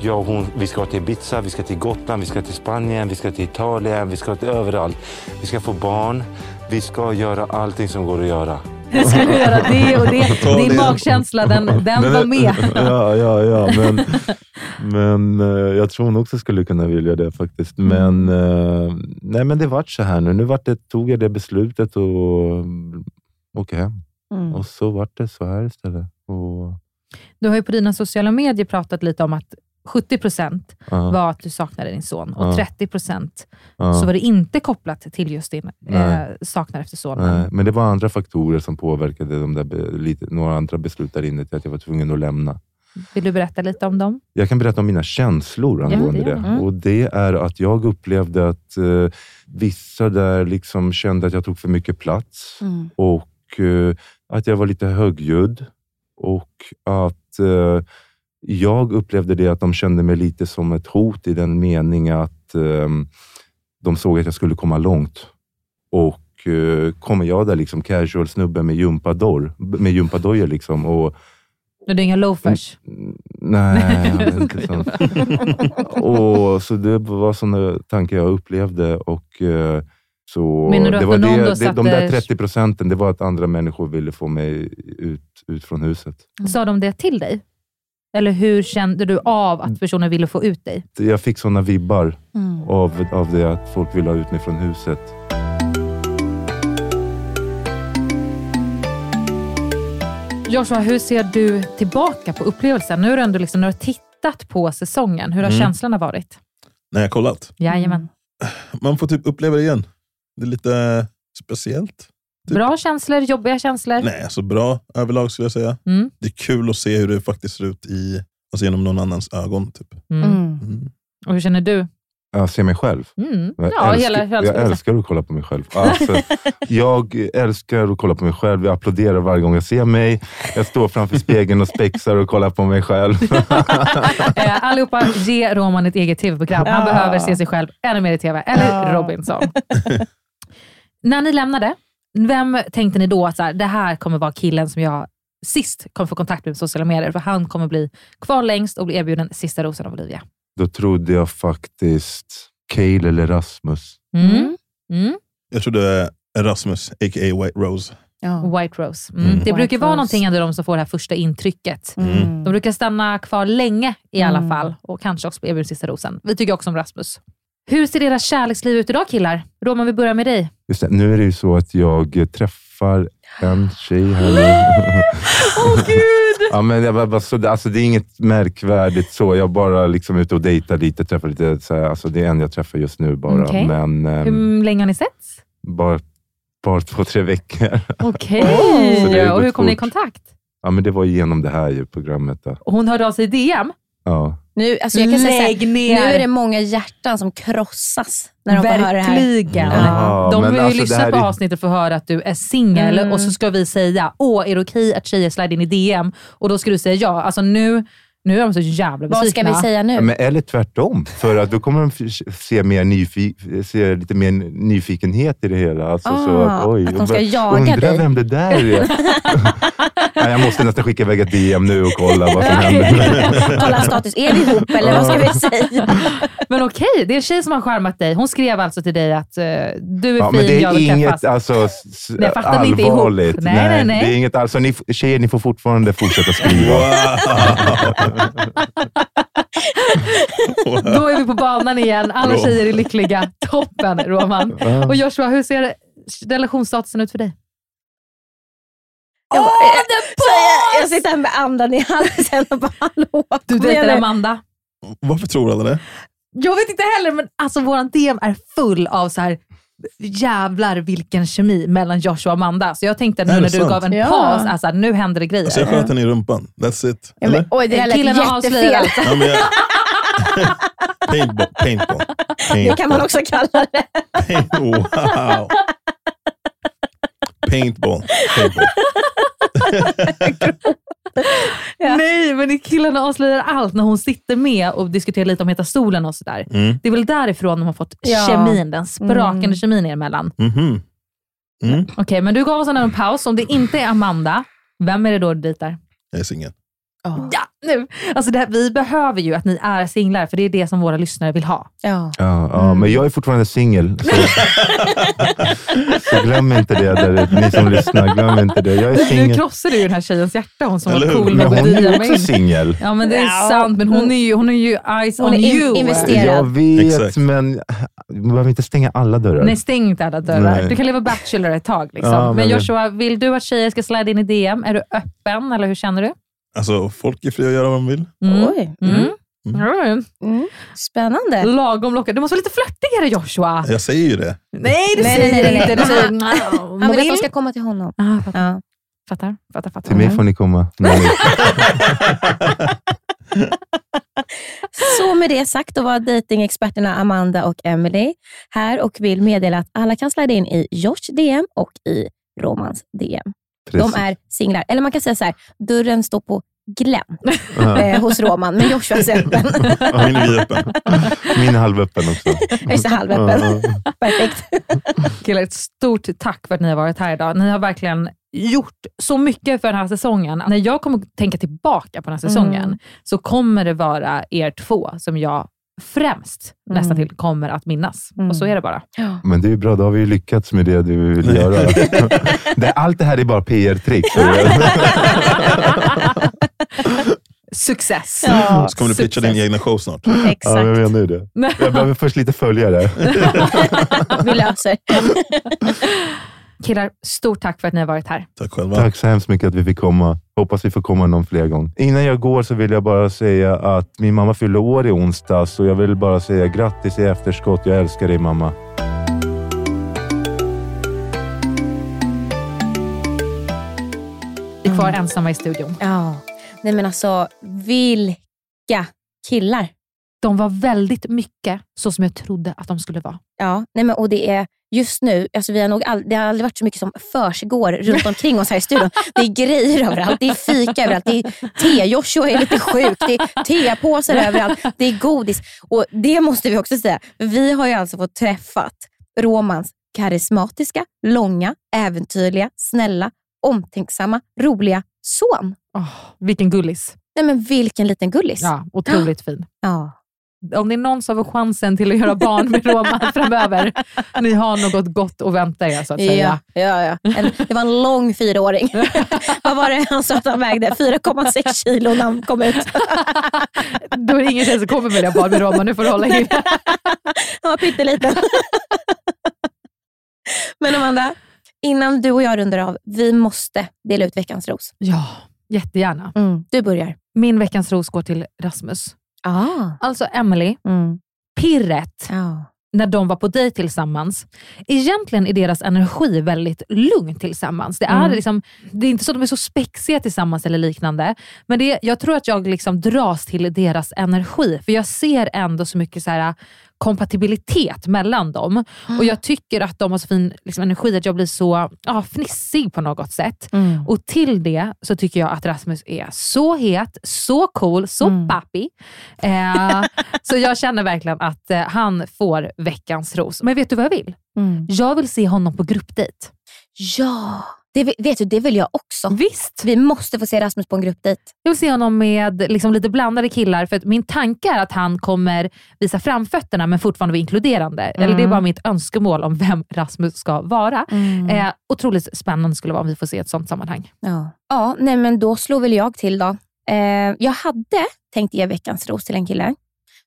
Jag och hon, vi ska till Ibiza, vi ska till Gotland, vi ska till Spanien, vi ska till Italien, vi ska till överallt. Vi ska få barn, vi ska göra allting som går att göra. Jag ska göra det och det. Din magkänsla, den, den var med. ja, ja, ja, men, men eh, jag tror hon också skulle kunna vilja det faktiskt. Men, eh, nej, men det vart så här nu. Nu vart det, tog jag det beslutet och mm, åka hem. Mm. Och så vart det så här istället. Och, Du har ju på dina sociala medier pratat lite om att 70 procent Ja. var att du saknade din son och Ja. 30 procent Ja. så var det inte kopplat till just din eh, saknad efter sonen. nej, men det var andra faktorer som påverkade de där, lite, några andra beslut där inne till att jag var tvungen att lämna. Vill du berätta lite om dem? Jag kan berätta om mina känslor Ja, angående det det. du. Mm. Och det är att jag upplevde att eh, vissa där liksom kände att jag tog för mycket plats Mm. och eh, att jag var lite högljudd. Och att eh, jag upplevde det att de kände mig lite som ett hot i den mening att eh, de såg att jag skulle komma långt. Och eh, kommer jag där liksom casual snubbe med gympador, med gympadojor liksom och Du har inga loafers? Nej, han är inte sån. och, så det var sådana tankar jag upplevde. Och, eh, så Menar du det att var någon det, då det, de där 30 procenten, det var att andra människor ville få mig ut, ut från huset. Sa de det till dig? Eller hur kände du av att personen ville få ut dig? Jag fick sådana vibbar Mm. av, av det att folk ville ha ut mig från huset. Joshua, hur ser du tillbaka på upplevelsen? Nu har du ändå liksom, när du tittat på säsongen. Hur har Mm. känslorna varit? När jag kollat. Jajamän. Man får typ uppleva det igen. Det är lite speciellt. Bra känslor, jobbiga känslor? Nej, alltså bra överlag skulle jag säga. Mm. Det är kul att se hur det faktiskt ser ut i, alltså genom någon annans ögon. Typ. Mm. Och hur känner du? Jag ser mig själv. Mm. Jag, Ja, älskar, hela, hela jag älskar att kolla på mig själb. Alltså, jag älskar att kolla på mig själv. Jag applåderar varje gång jag ser mig. Jag står framför spegeln och spexar och kollar på mig själv. Eh, allihopa, ge Roman ett eget tv-program. Han Ja. behöver se sig själv ännu mer i tv. Eller Ja. Robinson. När ni lämnade, vem tänkte ni då att så här, det här kommer vara killen som jag sist kommer få kontakt med på sociala medier? För han kommer bli kvar längst och bli erbjuden sista rosen av Olivia. Då trodde jag faktiskt Cale eller Rasmus. Mm. Mm. Jag trodde Erasmus, a.k.a. White Rose. White Rose. Mm. Mm. Det White brukar vara Rose. någonting ändå de som får det här första intrycket. Mm. De brukar stanna kvar länge i alla Mm. fall och kanske också bli erbjuden sista rosen. Vi tycker också om Rasmus. Hur ser deras kärleksliv ut idag killar? Roman, vi börjar med dig. Just det, nu är det ju så att jag träffar en tjej här. Åh gud! Ja, men jag bara, så, alltså, det är inget märkvärdigt så. Jag bara liksom ute och dejtar lite, träffar lite. Så här, alltså, det är en jag träffar just nu bara. Okej. Men ehm, Hur länge har ni setts? bara, bara två, tre veckor. Okej. Har och hur kom ni i fort. kontakt? Ja, men det var genom det här ju, programmet. Då. Och hon hörde av sig i DM. Ja. Nu, alltså jag kan säga så här, Lägg ner. nu är det många hjärtan som krossas när de får höra det här. Verkligen. Ja, de vill ju alltså, lyssna på är- avsnittet för att höra att du är singel Mm. och så ska vi säga, åh är det okej att tjejer slider in i DM? Och då ska du säga ja. Alltså nu, nu är de så jävla Vad ska besvikna. vi säga nu? Ja, Men, eller tvärtom, för att då kommer de se, mer nyfi- se lite mer nyfikenhet i det hela. Alltså, så Ah, att, oj, att de ska undra- jaga undrar dig. vem det där är. Nej, jag måste nästan skicka iväg ett DM nu och kolla vad som händer. Kolla status, är vi ihop eller vad ska vi säga? Men okej, det är en tjej som har charmat dig. Hon skrev alltså till dig att eh, du är Ja, fin, men det jag är vill inget träffas. alltså, s- Nej, jag inte ihop. allvarligt. Nej, nej, nej. Det är inget, alltså, ni, tjejer, ni får fortfarande fortsätta skriva. Då är vi på banan igen. Alla tjejer är lyckliga. Toppen Roman. Och Joshua, hur ser relationsstatusen ut för dig? Jag, bara, så jag, jag sitter här med andan i halsen och bara, hallå, Du dejtar. Amanda. Varför tror alla det? Jag vet inte heller, men alltså våran DM är full av så här jävlar vilken kemi mellan Joshua och Amanda. Så jag tänkte att nu när du sant? gav en Ja. paus, alltså, nu händer det grejer. Alltså jag sköt henne i rumpan. That's it. Ja, men, oj, det där lät Killen jättefel. avslöjat. Ja, men jag... paintball. Paintball. Det kan man också kalla det. Paint... Wow. Paintball. Paintball. Nej, men killarna avslöjar allt när hon sitter med och diskuterar lite om Heta stolen och sådär. Mm. Det är väl därifrån de har fått Ja. kemin, den sprakande Mm. kemin er emellan. Mhm. Mm. Okej, men du gav oss en paus. Om det inte är Amanda, vem är det då du dejtar? Jag är singel. Ja, nu. Alltså det här, vi behöver ju att ni är singlar, för det är det som våra lyssnare vill ha. Ja. Ja, ja, men jag är fortfarande singel. Så, så glöm inte det, där, ni som lyssnar. Glöm inte det. Jag är Nu krossar du ju den här tjejens hjärta, hon som Eller var cool att hon är ju också in. singel. Ja, men det är Ja. sant. Men hon är ju, hon är ju eyes Hon on är in- you. investerad. Jag vet, Exakt. men vi behöver inte stänga alla dörrar. Nej, stäng inte alla dörrar. Nej. Du kan leva bachelor ett tag. Liksom. Ja, men men- Joshua, vill du att tjejer ska slida in i DM? Är du öppen eller hur känner du? Alltså, folk är fria att göra vad de vill. Mm. Oj. Mm. Mm. Mm. Spännande. Lagom lockad. Du måste vara lite flörtigare Joshua. Jag säger ju det. Nej, du Nej, säger nej, nej, nej. inte. Han- vill att de ska komma till honom. Ah, fattar. Ja. fattar, fattar, fattar. Till mig får ni komma. Så med det sagt, då var datingexperterna Amanda och Emily här och vill meddela att alla kan slida in i Josh DM och i Romans DM. Precis. De är singlar. Eller man kan säga så här, dörren står på glänt eh, hos Roman, men Joshua är öppen. Min är vidöppen. Min är halvöppen också. Just halvöppen. Perfekt. Killar, ett stort tack för att ni har varit här idag. Ni har verkligen gjort så mycket för den här säsongen. När jag kommer tänka tillbaka på den här säsongen Mm. så kommer det vara er två som jag främst Mm. nästan till kommer att minnas. Och så är det bara. Men det är bra, då har vi lyckats med det du vill göra. det, allt det här är bara PR-trick. Success. Så kommer du pitcha din egna show snart. Ja, jag menar ju det. Jag behöver först lite följare. Vi löser. Killar, stort tack för att ni har varit här. Tack själva. Tack så hemskt mycket att vi fick komma. Hoppas vi får komma någon fler gång. Innan jag går så vill jag bara säga att min mamma fyller år i onsdag, så jag vill bara säga grattis i efterskott. Jag älskar dig mamma. Vi är kvar ensamma i studion. Ja. Nej men alltså, vilka killar. De var väldigt mycket så som jag trodde att de skulle vara. Ja, nej men, och det är just nu, alltså vi har nog all, det har aldrig varit så mycket som försiggår runt omkring oss här i studion. Det är grejer överallt, det är fika överallt, det är te. Joshua är lite sjuk, det är tepåsar överallt, det är godis. Och det måste vi också säga, vi har ju alltså fått träffat Romans karismatiska, långa, äventyrliga, snälla, omtänksamma, roliga son. Vilken gullis. Nej men vilken liten gullis. Ja, otroligt fin. Ja. Om det är någon som får chansen till att göra barn med Roman framöver, ni har något gott att vänta er så att säga. Ja, ja, ja. En, det var en lång fyraåring. Vad var det han sa att han vägde? 4,6 kilo när han kom ut. Då är det ingen tjej som kommer vilja barn med Roman, nu får du hålla in. Han var pytteliten. Men Amanda, innan du och jag rundar av, vi måste dela ut veckans ros. Ja, jättegärna. Mm, du börjar. Min veckans ros går till Rasmus. Ah. Alltså Emily, Mm. pirret när de var på dejt tillsammans. Egentligen är deras energi väldigt lugn tillsammans. Det är, Mm. liksom, det är inte så att de är så spexiga tillsammans eller liknande, men det, jag tror att jag liksom dras till deras energi, för jag ser ändå så mycket så här, kompatibilitet mellan dem. Och Jag tycker att de har så fin liksom, energi att jag blir så ja, fnissig på något sätt. Mm. Och till det så tycker jag att Rasmus är så het, så cool, så Mm. pappig. Eh, så jag känner verkligen att eh, han får veckans ros. Men vet du vad jag vill? Mm. Jag vill se honom på gruppdejt. Ja, det, vet du, det vill jag också. Visst. Vi måste få se Rasmus på en gruppdejt. Jag vill se honom med liksom lite blandade killar, för min tanke är att han kommer visa framfötterna men fortfarande vara inkluderande. Eller det är bara mitt önskemål om vem Rasmus ska vara. Eh, otroligt spännande skulle det vara om vi får se ett sånt sammanhang. Ja, ja nej, men då slår väl jag till då. Eh, jag hade tänkt ge veckans ros till en kille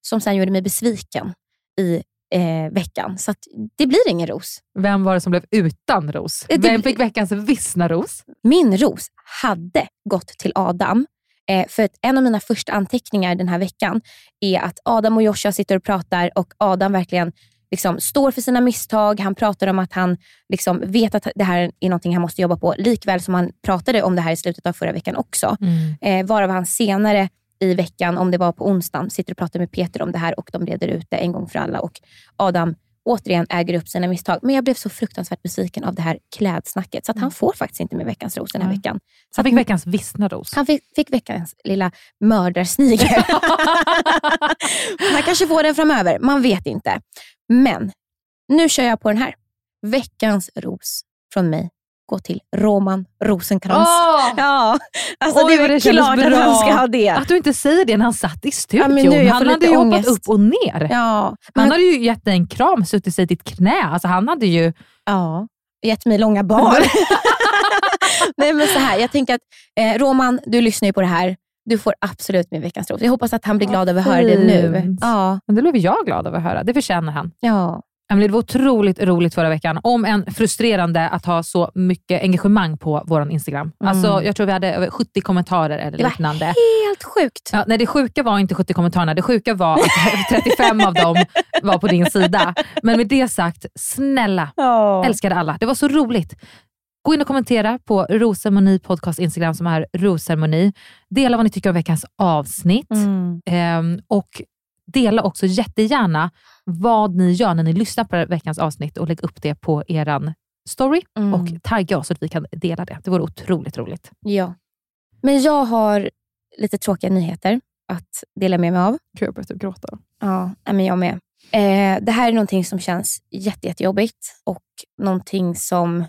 som sen gjorde mig besviken i eh, veckan. Så det blir ingen ros. Vem var det som blev utan ros? Eh, det- Vem fick veckans vissna ros? Min ros hade gått till Adam. Eh, för att en av mina första anteckningar den här veckan är att Adam och Joshua sitter och pratar och Adam verkligen liksom står för sina misstag. Han pratar om att han liksom vet att det här är någonting han måste jobba på. Likväl som han pratade om det här i slutet av förra veckan också. Eh, varav han senare i veckan, om det var på onsdagen, sitter och pratar med Peter om det här och de reder ut det en gång för alla. Och Adam återigen äger upp sina misstag. Men jag blev så fruktansvärt besviken av det här klädsnacket så att han får faktiskt inte med veckans ros den här veckan. Så Han fick veckans vissna ros. han fick, fick veckans lilla mördarsnigel. han kanske får den framöver, man vet inte. Men nu kör jag på den här. Veckans ros från mig går till Roman Rosenkrantz. Åh! Ja, alltså Oj, det är väl klart att han ska ha det. Att du inte säger det när han satt i studion. Ja, men nu, han hade ju ångest. hoppat upp och ner. Ja, Han hade ju gett dig en kram, suttit sig i ditt knä. Alltså, han hade ju... Ja, gett mig långa barn. Nej, men så här, jag tänker att eh, Roman, du lyssnar ju på det här. Du får absolut min veckans ros. Jag hoppas att han blir glad över att höra det nu. Ja. Men det blev jag glad över att höra. Det förtjänar han. Ja. Det var otroligt roligt förra veckan. Om en frustrerande att ha så mycket engagemang på vår Instagram. Alltså, jag tror vi hade över 70 kommentarer eller Det var liknande. Helt sjukt. Ja, nej, det sjuka var inte 70 kommentarerna, det sjuka var att 35 av dem var på din sida. Men med det sagt, snälla, älskade alla. Det var så roligt. Gå in och kommentera på Rosermoni podcast Instagram som är Rosermoni. Dela vad ni tycker om veckans avsnitt. Mm. Ehm, och dela också jättegärna vad ni gör när ni lyssnar på veckans avsnitt och lägg upp det på er story Mm. och tagga oss så att vi kan dela det. Det vore otroligt roligt. Ja. Men jag har lite tråkiga nyheter att dela med mig av. Gud, jag börjar typ gråta. Ja, men jag med. Eh, det här är någonting som känns jätte, jättejobbigt och någonting som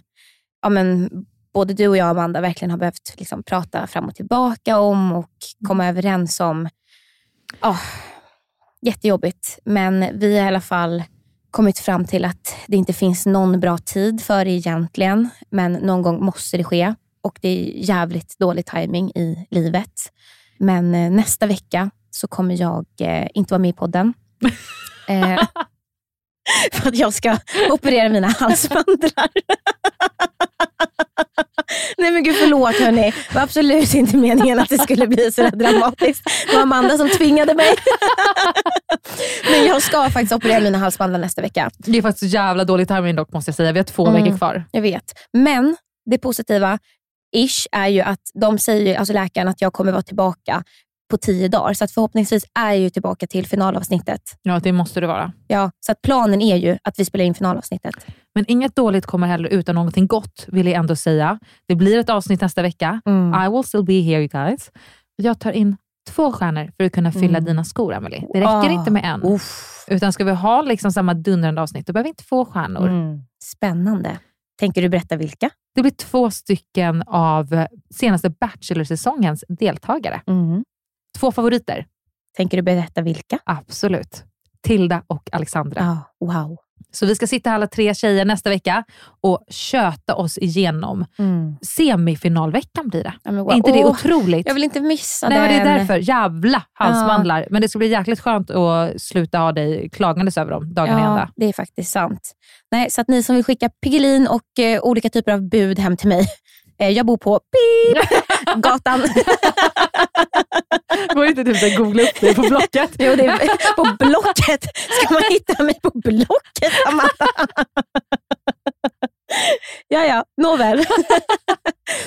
ja, men, både du och jag Amanda verkligen har behövt liksom prata fram och tillbaka om och komma överens om. Oh, jättejobbigt, men vi har i alla fall kommit fram till att det inte finns någon bra tid för det egentligen, men någon gång måste det ske. Och det är jävligt dålig timing i livet. Men eh, nästa vecka så kommer jag eh, inte vara med i podden. eh, för att jag ska operera mina halsmandlar. Nej men gud förlåt hörni. Det var absolut inte meningen att det skulle bli så dramatiskt. Det var Amanda som tvingade mig. men jag ska faktiskt operera mina halsmandlar nästa vecka. Det är faktiskt jävla dålig timing dock måste jag säga. Vi har två Mm. veckor kvar. Jag vet. Men det positiva ish är ju att de säger, alltså läkaren, att jag kommer vara tillbaka på tio dagar. Så att förhoppningsvis är jag ju tillbaka till finalavsnittet. Ja, det måste det vara. Ja, så att planen är ju att vi spelar in finalavsnittet. Men inget dåligt kommer heller utan någonting gott, vill jag ändå säga. Det blir ett avsnitt nästa vecka. Mm. I will still be here you guys. Jag tar in två stjärnor för att kunna fylla Mm. dina skor, Emily. Det räcker Ah, inte med en. Utan ska vi ha liksom samma dundrande avsnitt, då behöver vi inte två stjärnor. Mm. Spännande. Tänker du berätta vilka? Det blir två stycken av senaste Bachelor-säsongens deltagare. Mm. Två favoriter. Tänker du berätta vilka? Absolut. Tilda och Alexandra. Ja, wow. Så vi ska sitta alla tre tjejer nästa vecka och köta oss igenom Mm. semifinalveckan blir det. Ja, wow. inte det Åh, otroligt? Jag vill inte missa Nej, men det den. är därför. Jävla halsmandlar. Men det ska bli jäkligt skönt att sluta ha dig klagandes över dem dagen Ja, ända. det är faktiskt sant. Nej, så att ni som vill skicka Piggelin och eh, olika typer av bud hem till mig. Eh, jag bor på Pip, gatan. Går inte typ googla upp dig på Blocket? jo, det är på Blocket. Ska man hitta mig på Blocket, Amanda? ja, ja, nåväl.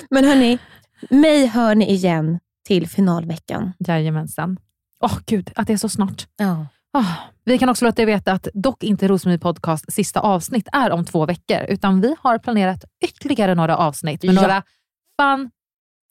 Men hörni, mig hör ni igen till finalveckan. Jajamensan. Åh gud, att det är så snart. Ja. Ah, vi kan också låta er veta att dock inte Rosmarie Podcast sista avsnitt är om två veckor, utan vi har planerat ytterligare några avsnitt med Ja. några fantastiska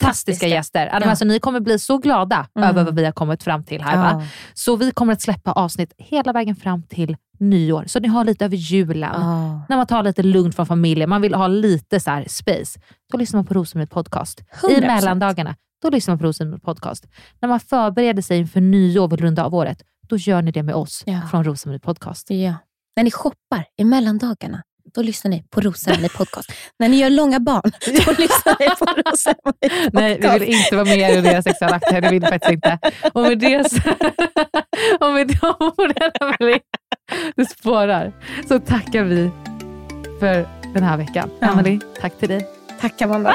Fantastiska. gäster. Ja. Alltså, ni kommer bli så glada Mm. över vad vi har kommit fram till här. Ja. Så vi kommer att släppa avsnitt hela vägen fram till nyår, så ni har lite över julen. Ja. När man tar lite lugnt från familjen, man vill ha lite så space, då lyssnar man på Rosmarie Podcast. I 100%. mellandagarna, då lyssnar man på Rosmarie Podcast. När man förbereder sig inför nyår och vill runda av året, då gör ni det med oss Ja. från Rosmarie Podcast. Ja. När ni shoppar i mellandagarna, då lyssnar ni på Rosemary podcast. När ni gör långa barn, då lyssnar ni på Rosemary podcast. Nej, vi vill inte vara med i deras sexuella akter. Det vill vi faktiskt inte. Och med det så, och med de orden, du spårar, så tackar vi för den här veckan. Ja. Emily, tack till dig. Tack Amanda.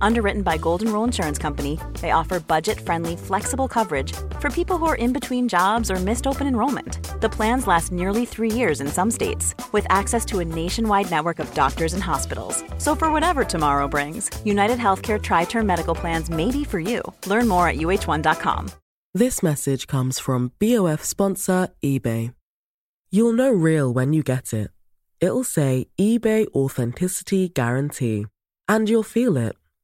Underwritten by Golden Rule Insurance Company, they offer budget friendly, flexible coverage for people who are in between jobs or missed open enrollment. The plans last nearly three years in some states, with access to a nationwide network of doctors and hospitals. So, for whatever tomorrow brings, United Healthcare Tri Term Medical Plans may be for you. Learn more at uh1.com. This message comes from BOF sponsor eBay. You'll know real when you get it. it'll say eBay Authenticity Guarantee. And you'll feel it.